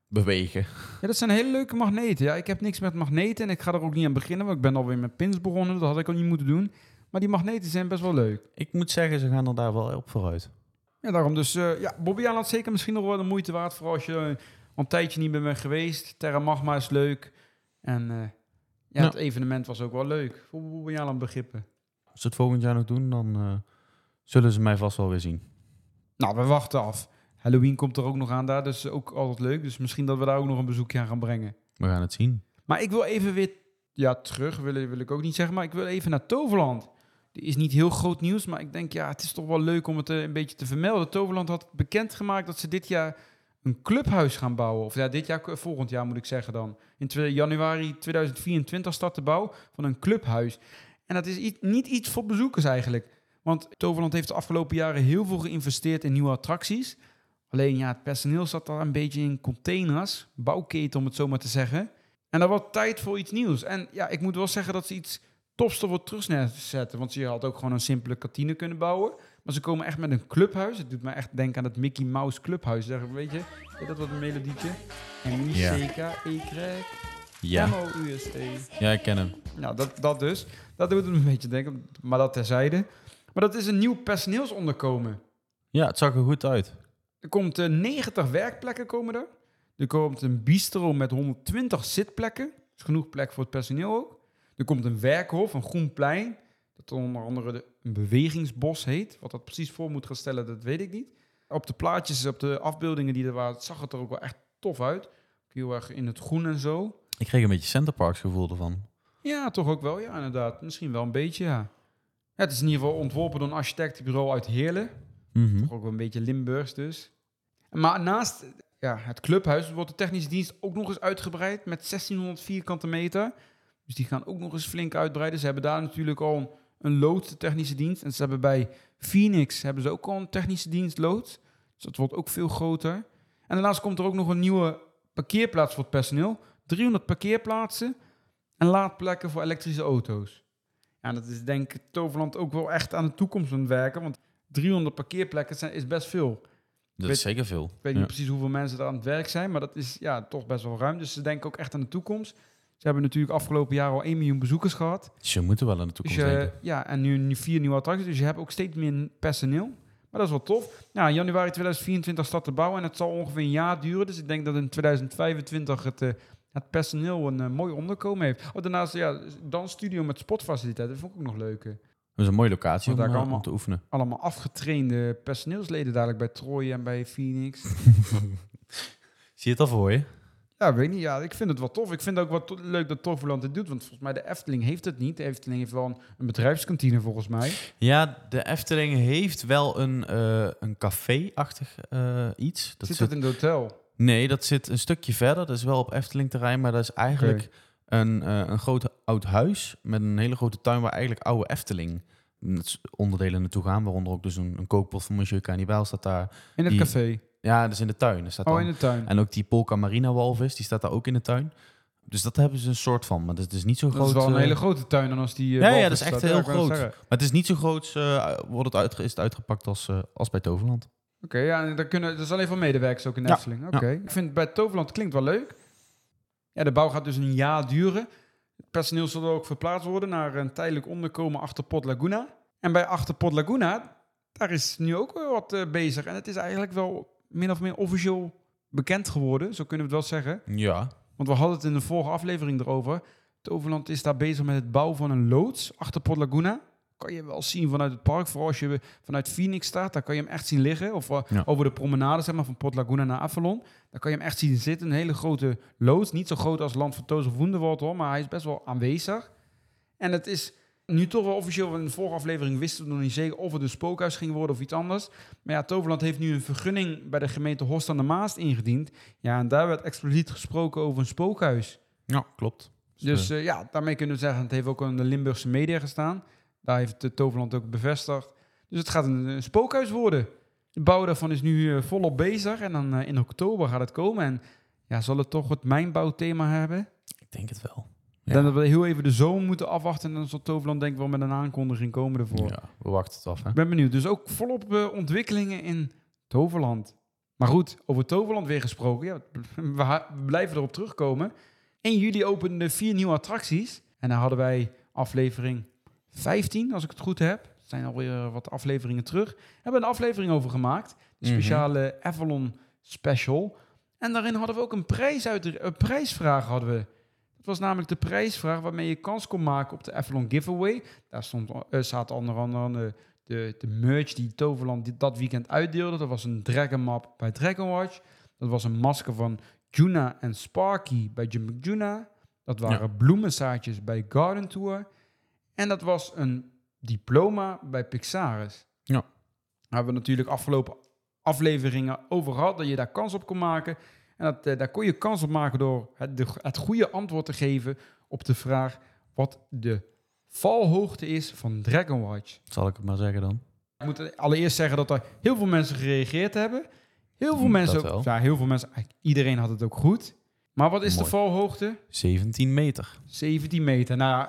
bewegen. Ja, dat zijn hele leuke magneten. Ja, ik heb niks met magneten en ik ga er ook niet aan beginnen, want ik ben alweer met pins begonnen. Dat had ik al niet moeten doen. Maar die magneten zijn best wel leuk. Ik moet zeggen, ze gaan er daar wel op vooruit. Ja, daarom dus, eh ja, Bobby Aland zeker misschien nog wel de moeite waard, vooral als je al een tijdje niet meer bent geweest. Terra Magma is leuk. En eh, ja, het evenement was ook wel leuk, voor Bobby Aland begrippen. Als ze het volgend jaar nog doen, dan eh, zullen ze mij vast wel weer zien. Nou, we wachten af. Halloween komt er ook nog aan daar, dus ook altijd leuk. Dus misschien dat we daar ook nog een bezoekje aan gaan brengen. We gaan het zien. Maar ik wil even weer, ja, terug wil, wil ik ook niet zeggen, maar ik wil even naar Toverland. Er is niet heel groot nieuws, maar ik denk, ja, het is toch wel leuk om het eh, een beetje te vermelden. Toverland had bekendgemaakt dat ze dit jaar een clubhuis gaan bouwen. Of ja, dit jaar, volgend jaar moet ik zeggen dan. In januari 2024 start de bouw van een clubhuis. En dat is iets- niet iets voor bezoekers eigenlijk. Want Toverland heeft de afgelopen jaren heel veel geïnvesteerd in nieuwe attracties. Alleen ja, het personeel zat daar een beetje in containers, bouwketen om het zo maar te zeggen. En dat was tijd voor iets nieuws. En ja, ik moet wel zeggen dat ze iets tofs ervoor terug neerzetten. Want ze had ook gewoon een simpele kantine kunnen bouwen. Maar ze komen echt met een clubhuis. Het doet mij echt denken aan het Mickey Mouse clubhuis. Zeg, weet je, dat wat een melodietje? En Ja. C, K, E, Ja, T. ja ik ken hem. Nou, dat, dat dus. Dat doet het een beetje denken, maar dat terzijde. Maar dat is een nieuw personeelsonderkomen. Ja, het zag er goed uit. Er komt eh, 90 werkplekken komen er. Er komt een bistro met 120 zitplekken. Dat is genoeg plek voor het personeel ook. Er komt een werkhof, een groen plein. Dat onder andere de, een bewegingsbos heet. Wat dat precies voor moet gaan stellen, dat weet ik niet. Op de plaatjes, op de afbeeldingen die er waren, zag het er ook wel echt tof uit. Heel erg in het groen en zo. Ik kreeg een beetje Centerparks gevoel ervan. Ja, toch ook wel. Ja, inderdaad. Misschien wel een beetje, ja. ja het is in ieder geval ontworpen door een architectenbureau uit Heerlen. Mhm. Toch ook wel een beetje Limburgs dus. Maar naast ja, het clubhuis wordt de technische dienst ook nog eens uitgebreid met 1600 vierkante meter. Dus die gaan ook nog eens flink uitbreiden. Ze hebben daar natuurlijk al een, een loods, de technische dienst. En ze hebben bij Phoenix hebben ze ook al een technische dienst loods. Dus dat wordt ook veel groter. En daarnaast komt er ook nog een nieuwe parkeerplaats voor het personeel. 300 parkeerplaatsen en laadplekken voor elektrische auto's. Ja, dat is denk ik Toverland ook wel echt aan de toekomst aan het werken. Want 300 parkeerplekken zijn, is best veel. Dat weet- is zeker veel. Ik weet Ja. niet precies hoeveel mensen er aan het werk zijn, maar dat is ja, toch best wel ruim. Dus ze denken ook echt aan de toekomst. Ze hebben natuurlijk afgelopen jaar al 1 miljoen bezoekers gehad. Ze moeten wel aan de Dus toekomst je, denken. ja, en nu, nu vier nieuwe attracties. Dus je hebt ook steeds meer personeel. Maar dat is wel tof. Nou, in januari 2024 start de bouw en het zal ongeveer een jaar duren. Dus ik denk dat in 2025 het, eh, het personeel een eh, mooi onderkomen heeft. Oh, daarnaast, ja, dansstudio met sportfaciliteiten. Dat vond ik ook nog leuk. Dat is een mooie locatie om, daar eh, kan om allemaal- te oefenen. Allemaal afgetrainde personeelsleden dadelijk bij Troy en bij Phoenix. Zie je het al voor je? Ja, weet niet. Ja, ik vind het wel tof. Ik vind ook wel to- leuk dat Toverland het doet. Want volgens mij de Efteling heeft het niet. De Efteling heeft wel een, een bedrijfskantine volgens mij. Ja, de Efteling heeft wel een, eh, een café-achtig eh, iets. Dat zit zit, dat in het hotel? Nee, dat zit een stukje verder. Dat is wel op Efteling-terrein, maar dat is eigenlijk een, eh, een groot oud huis met een hele grote tuin waar eigenlijk oude Efteling onderdelen naartoe gaan. Waaronder ook dus een, een kookpot van Monsieur Cannibal staat daar. In het Die- café. Ja, dat is in de tuin. Staat Oh, dan. in de tuin. En ook die Polka Marina walvis, die staat daar ook in de tuin. Dus dat hebben ze een soort van, maar dat is niet zo Dat groot. is wel een eh, hele grote tuin dan als die... eh, Ja, ja, dat is echt staat. heel groot. Maar het is niet zo groot, wordt het uitge- is het uitgepakt als, als bij Toverland. Oké, ja, en daar kunnen, dat is alleen voor medewerkers ook in de Ja, Efteling. Oké, ik vind het bij Toverland klinkt wel leuk. Ja, de bouw gaat dus een jaar duren. Het personeel zal ook verplaatst worden naar een tijdelijk onderkomen achter Pot Laguna. En bij achter Pot Laguna, daar is nu ook wel wat eh, bezig. En het is eigenlijk wel min of meer officieel bekend geworden, zo kunnen we het wel zeggen. Ja. Want we hadden het in de vorige aflevering erover. Toverland is daar bezig met het bouwen van een loods achter Port Laguna. Kan je wel zien vanuit het park. Vooral als je vanuit Phoenix staat, daar kan je hem echt zien liggen. Of eh, Ja. over de promenade zeg maar, van Port Laguna naar Avalon. Daar kan je hem echt zien zitten. Een hele grote loods. Niet zo groot als Land van Toos of Wonderworld hoor, maar hij is best wel aanwezig. En het is nu toch wel officieel, want in de vorige aflevering wisten we nog niet zeker of het een spookhuis ging worden of iets anders. Maar ja, Toverland heeft nu een vergunning bij de gemeente Horst aan de Maast ingediend. Ja, en daar werd expliciet gesproken over een spookhuis. Ja, klopt. Dus eh, eh, ja, daarmee kunnen we zeggen, het heeft ook in de Limburgse media gestaan. Daar heeft de Toverland ook bevestigd. Dus het gaat een, een spookhuis worden. De bouw daarvan is nu eh, volop bezig en dan eh, in oktober gaat het komen. En ja, zal het toch het mijnbouwthema hebben? ik denk het wel. Denk dat we heel even de zomer moeten afwachten en dan zal Toverland denk ik wel met een aankondiging komen ervoor. Ja, we wachten het af. Hè? Ik ben benieuwd. Dus ook volop eh, ontwikkelingen in Toverland. Maar goed, over Toverland weer gesproken. Ja, we, blijven erop terugkomen. 1 juli openden vier nieuwe attracties. En daar hadden wij aflevering 15, als ik het goed heb. Er zijn alweer wat afleveringen terug. We hebben een aflevering over gemaakt. De Mhm. speciale Avalon Special. En daarin hadden we ook een, prijs uit, een prijsvraag. Hadden we. Dat was namelijk de prijsvraag waarmee je kans kon maken op de Avalon Giveaway. Daar stond, eh, zaten onder andere de, de merch die Toverland dit, dat weekend uitdeelde. Dat was een Dragon Map bij Dragon Watch. Dat was een masker van Juna en Sparky bij Jumping Juna. Dat waren bloemenzaadjes bij Garden Tour. En dat was een diploma bij Pixaris. Ja. Daar hebben we natuurlijk afgelopen afleveringen over gehad, dat je daar kans op kon maken. En dat, eh, daar kon je kans op maken door het, de, het goede antwoord te geven op de vraag wat de valhoogte is van Dragon Watch. Zal ik het maar zeggen dan? Ik moet allereerst zeggen dat er heel veel mensen gereageerd hebben. Heel veel Hm, mensen, ook, ja, heel veel mensen, iedereen had het ook goed. Maar wat is Mooi. de valhoogte? 17 meter. 17 meter. Nou,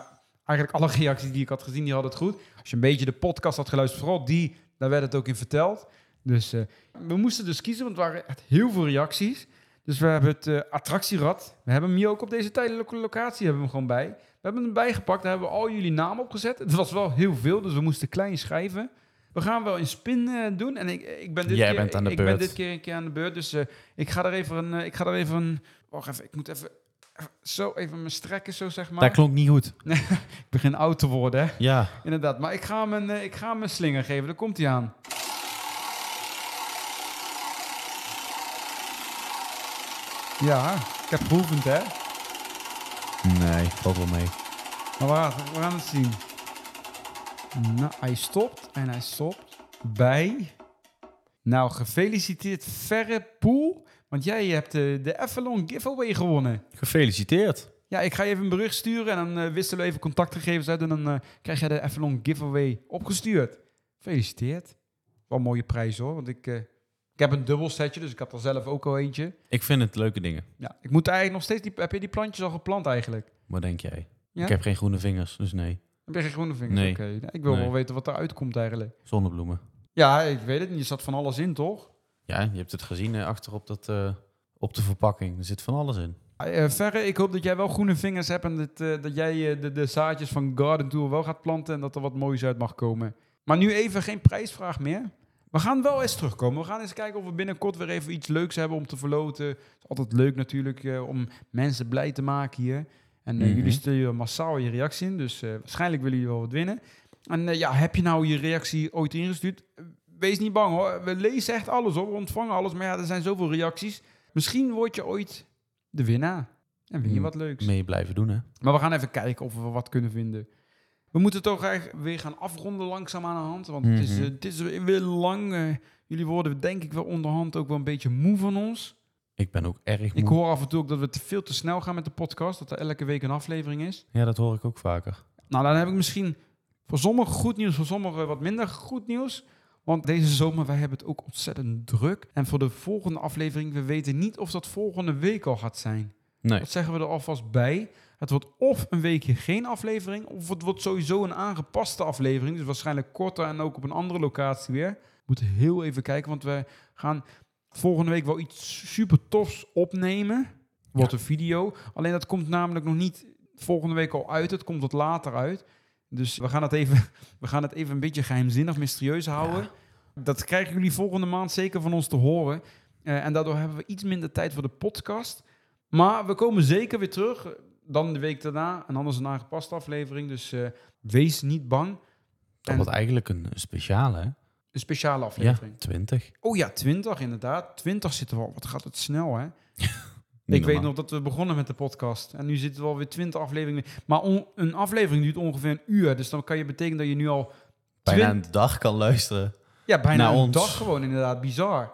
eigenlijk alle reacties die ik had gezien, die hadden het goed. Als je een beetje de podcast had geluisterd, vooral die, daar werd het ook in verteld. Dus eh, we moesten dus kiezen, want er waren echt heel veel reacties. Dus we hebben het eh, attractierad. We hebben hem hier ook op deze tijdelijke locatie hebben we hem gewoon bij. We hebben hem bijgepakt, daar hebben we al jullie namen opgezet. Het was wel heel veel, dus we moesten klein schrijven. We gaan wel een spin eh, doen. En ik, ik ben dit Jij keer, bent aan de ik beurt. ben dit keer een keer aan de beurt. Dus ik ga er even een. ik ga er even een. Wacht even, ik moet even zo even me strekken, zo zeg maar. Dat klonk niet goed. Ik begin oud te worden, hè? Ja. Inderdaad. Maar ik ga hem een, eh, ik ga hem een slinger geven. Daar komt hij aan. Ja, ik heb geoefend, hè? Nee, valt wel mee. Maar we gaan, we gaan het zien. Nou, hij stopt en hij stopt bij... Nou, gefeliciteerd Verre Poel. Want jij hebt de, de Avalon giveaway gewonnen. Gefeliciteerd. Ja, ik ga je even een bericht sturen en dan eh, wisselen we even contactgegevens uit. En dan eh, krijg jij de Avalon giveaway opgestuurd. Gefeliciteerd. Wel een mooie prijs hoor, want ik, eh, ik heb een dubbel setje, dus ik had er zelf ook al eentje. Ik vind het leuke dingen. Ja, ik moet eigenlijk nog steeds... Die, heb je die plantjes al geplant eigenlijk? Wat denk jij? Ja? Ik heb geen groene vingers, dus nee. Heb je geen groene vingers? Nee. Nou, ik wil Nee. wel weten wat eruit komt eigenlijk. Zonnebloemen. Ja, ik weet het niet. Je zat van alles in, toch? Ja, je hebt het gezien eh, achter op, dat, eh, op de verpakking. Er zit van alles in. Eh, Verre, ik hoop dat jij wel groene vingers hebt en dat, eh, dat jij eh, de, de zaadjes van Garden Tour wel gaat planten en dat er wat moois uit mag komen. Maar nu even geen prijsvraag meer. We gaan wel eens terugkomen. We gaan eens kijken of we binnenkort weer even iets leuks hebben om te verloten. Het is altijd leuk natuurlijk eh, om mensen blij te maken hier. En eh, Mhm. jullie sturen massaal je reactie in, dus eh, waarschijnlijk willen jullie wel wat winnen. En eh, ja, heb je nou je reactie ooit ingestuurd? Eh, Wees niet bang hoor. We lezen echt alles hoor. We ontvangen alles. Maar ja, er zijn zoveel reacties. Misschien word je ooit de winnaar. En win je Mm, wat leuks. Mee blijven doen, hè? Maar we gaan even kijken of we wat kunnen vinden. We moeten toch eigenlijk weer gaan afronden langzaam aan de hand. Want het, is, Mhm. eh, het is weer lang. eh, jullie worden denk ik wel onderhand ook wel een beetje moe van ons. Ik ben ook erg Ik moe. hoor af en toe ook dat we te veel te snel gaan met de podcast. Dat er elke week een aflevering is. Ja, dat hoor ik ook vaker. Nou, dan heb ik misschien voor sommigen goed nieuws, voor sommigen wat minder goed nieuws. Want deze zomer, wij hebben het ook ontzettend druk. En voor de volgende aflevering, we weten niet of dat volgende week al gaat zijn. Nee. Dat zeggen we er alvast bij. Het wordt of een weekje geen aflevering, of het wordt sowieso een aangepaste aflevering. Dus waarschijnlijk korter en ook op een andere locatie weer. We moeten heel even kijken, want we gaan volgende week wel iets super tofs opnemen. Wordt een video. Alleen dat komt namelijk nog niet volgende week al uit. Het komt wat later uit. Dus we gaan het even, we gaan het even een beetje geheimzinnig, mysterieus houden. Dat krijgen jullie volgende maand zeker van ons te horen. Eh, en daardoor hebben we iets minder tijd voor de podcast. Maar we komen zeker weer terug. eh, Dan de week daarna. En anders een aangepaste aflevering. Dus eh, wees niet bang. Dat wordt eigenlijk een speciale, hè? Een speciale Ja, aflevering. 20. Oh ja, 20 inderdaad. 20 zitten we al. Wat gaat het snel, hè? Ik weet nog dat we begonnen met de podcast. En nu zitten we alweer 20 afleveringen. Maar een aflevering duurt ongeveer een uur. Dus dan kan je betekenen dat je nu al... Bijna een dag kan luisteren. Ja, bijna een ons. dag gewoon inderdaad. Bizar.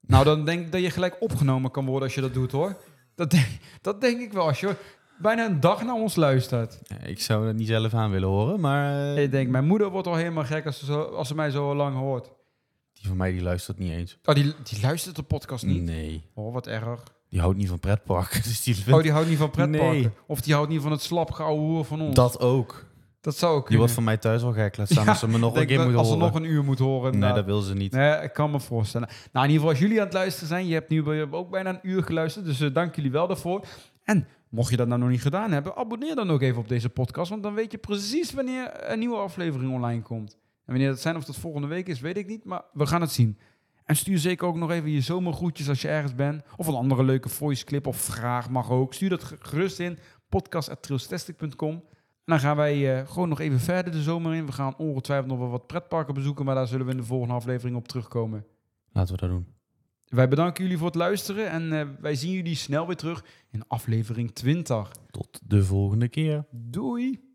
Nou, dan denk ik dat je gelijk opgenomen kan worden als je dat doet, hoor. Dat denk, dat denk ik wel. Als je bijna een dag naar ons luistert. Ja, ik zou het niet zelf aan willen horen, maar eh, Ik denk, mijn moeder wordt al helemaal gek als ze, zo, als ze mij zo lang hoort. die van mij die luistert niet eens. Oh, die, die luistert de podcast niet? Nee, Oh, wat erg. Die houdt niet van pretparken. Dus die Oh, die houdt niet van pretparken. Nee. Of die houdt niet van het slap hoer van ons. Dat ook. dat zou ook Die wordt van mij thuis wel gek. Laat staan Ja, als ze me nog een keer dat moet als ze horen. nog een uur moet horen. Nee, inderdaad. dat wil ze niet. Nee, ik kan me voorstellen. Nou, in ieder geval, als jullie aan het luisteren zijn, je hebt nu ook bijna een uur geluisterd, dus eh, dank jullie wel daarvoor. En mocht je dat nou nog niet gedaan hebben, abonneer dan ook even op deze podcast, want dan weet je precies wanneer een nieuwe aflevering online komt. En wanneer dat zijn, of dat volgende week is, weet ik niet, maar we gaan het zien. En stuur zeker ook nog even je zomergroetjes als je ergens bent, of een andere leuke voice clip of vraag mag ook. Stuur dat ge- gerust in, podcast.trailstastic.com. En dan gaan wij eh, gewoon nog even verder de zomer in. We gaan ongetwijfeld nog wel wat pretparken bezoeken, maar daar zullen we in de volgende aflevering op terugkomen. Laten we dat doen. Wij bedanken jullie voor het luisteren en eh, wij zien jullie snel weer terug in aflevering 20. Tot de volgende keer. Doei!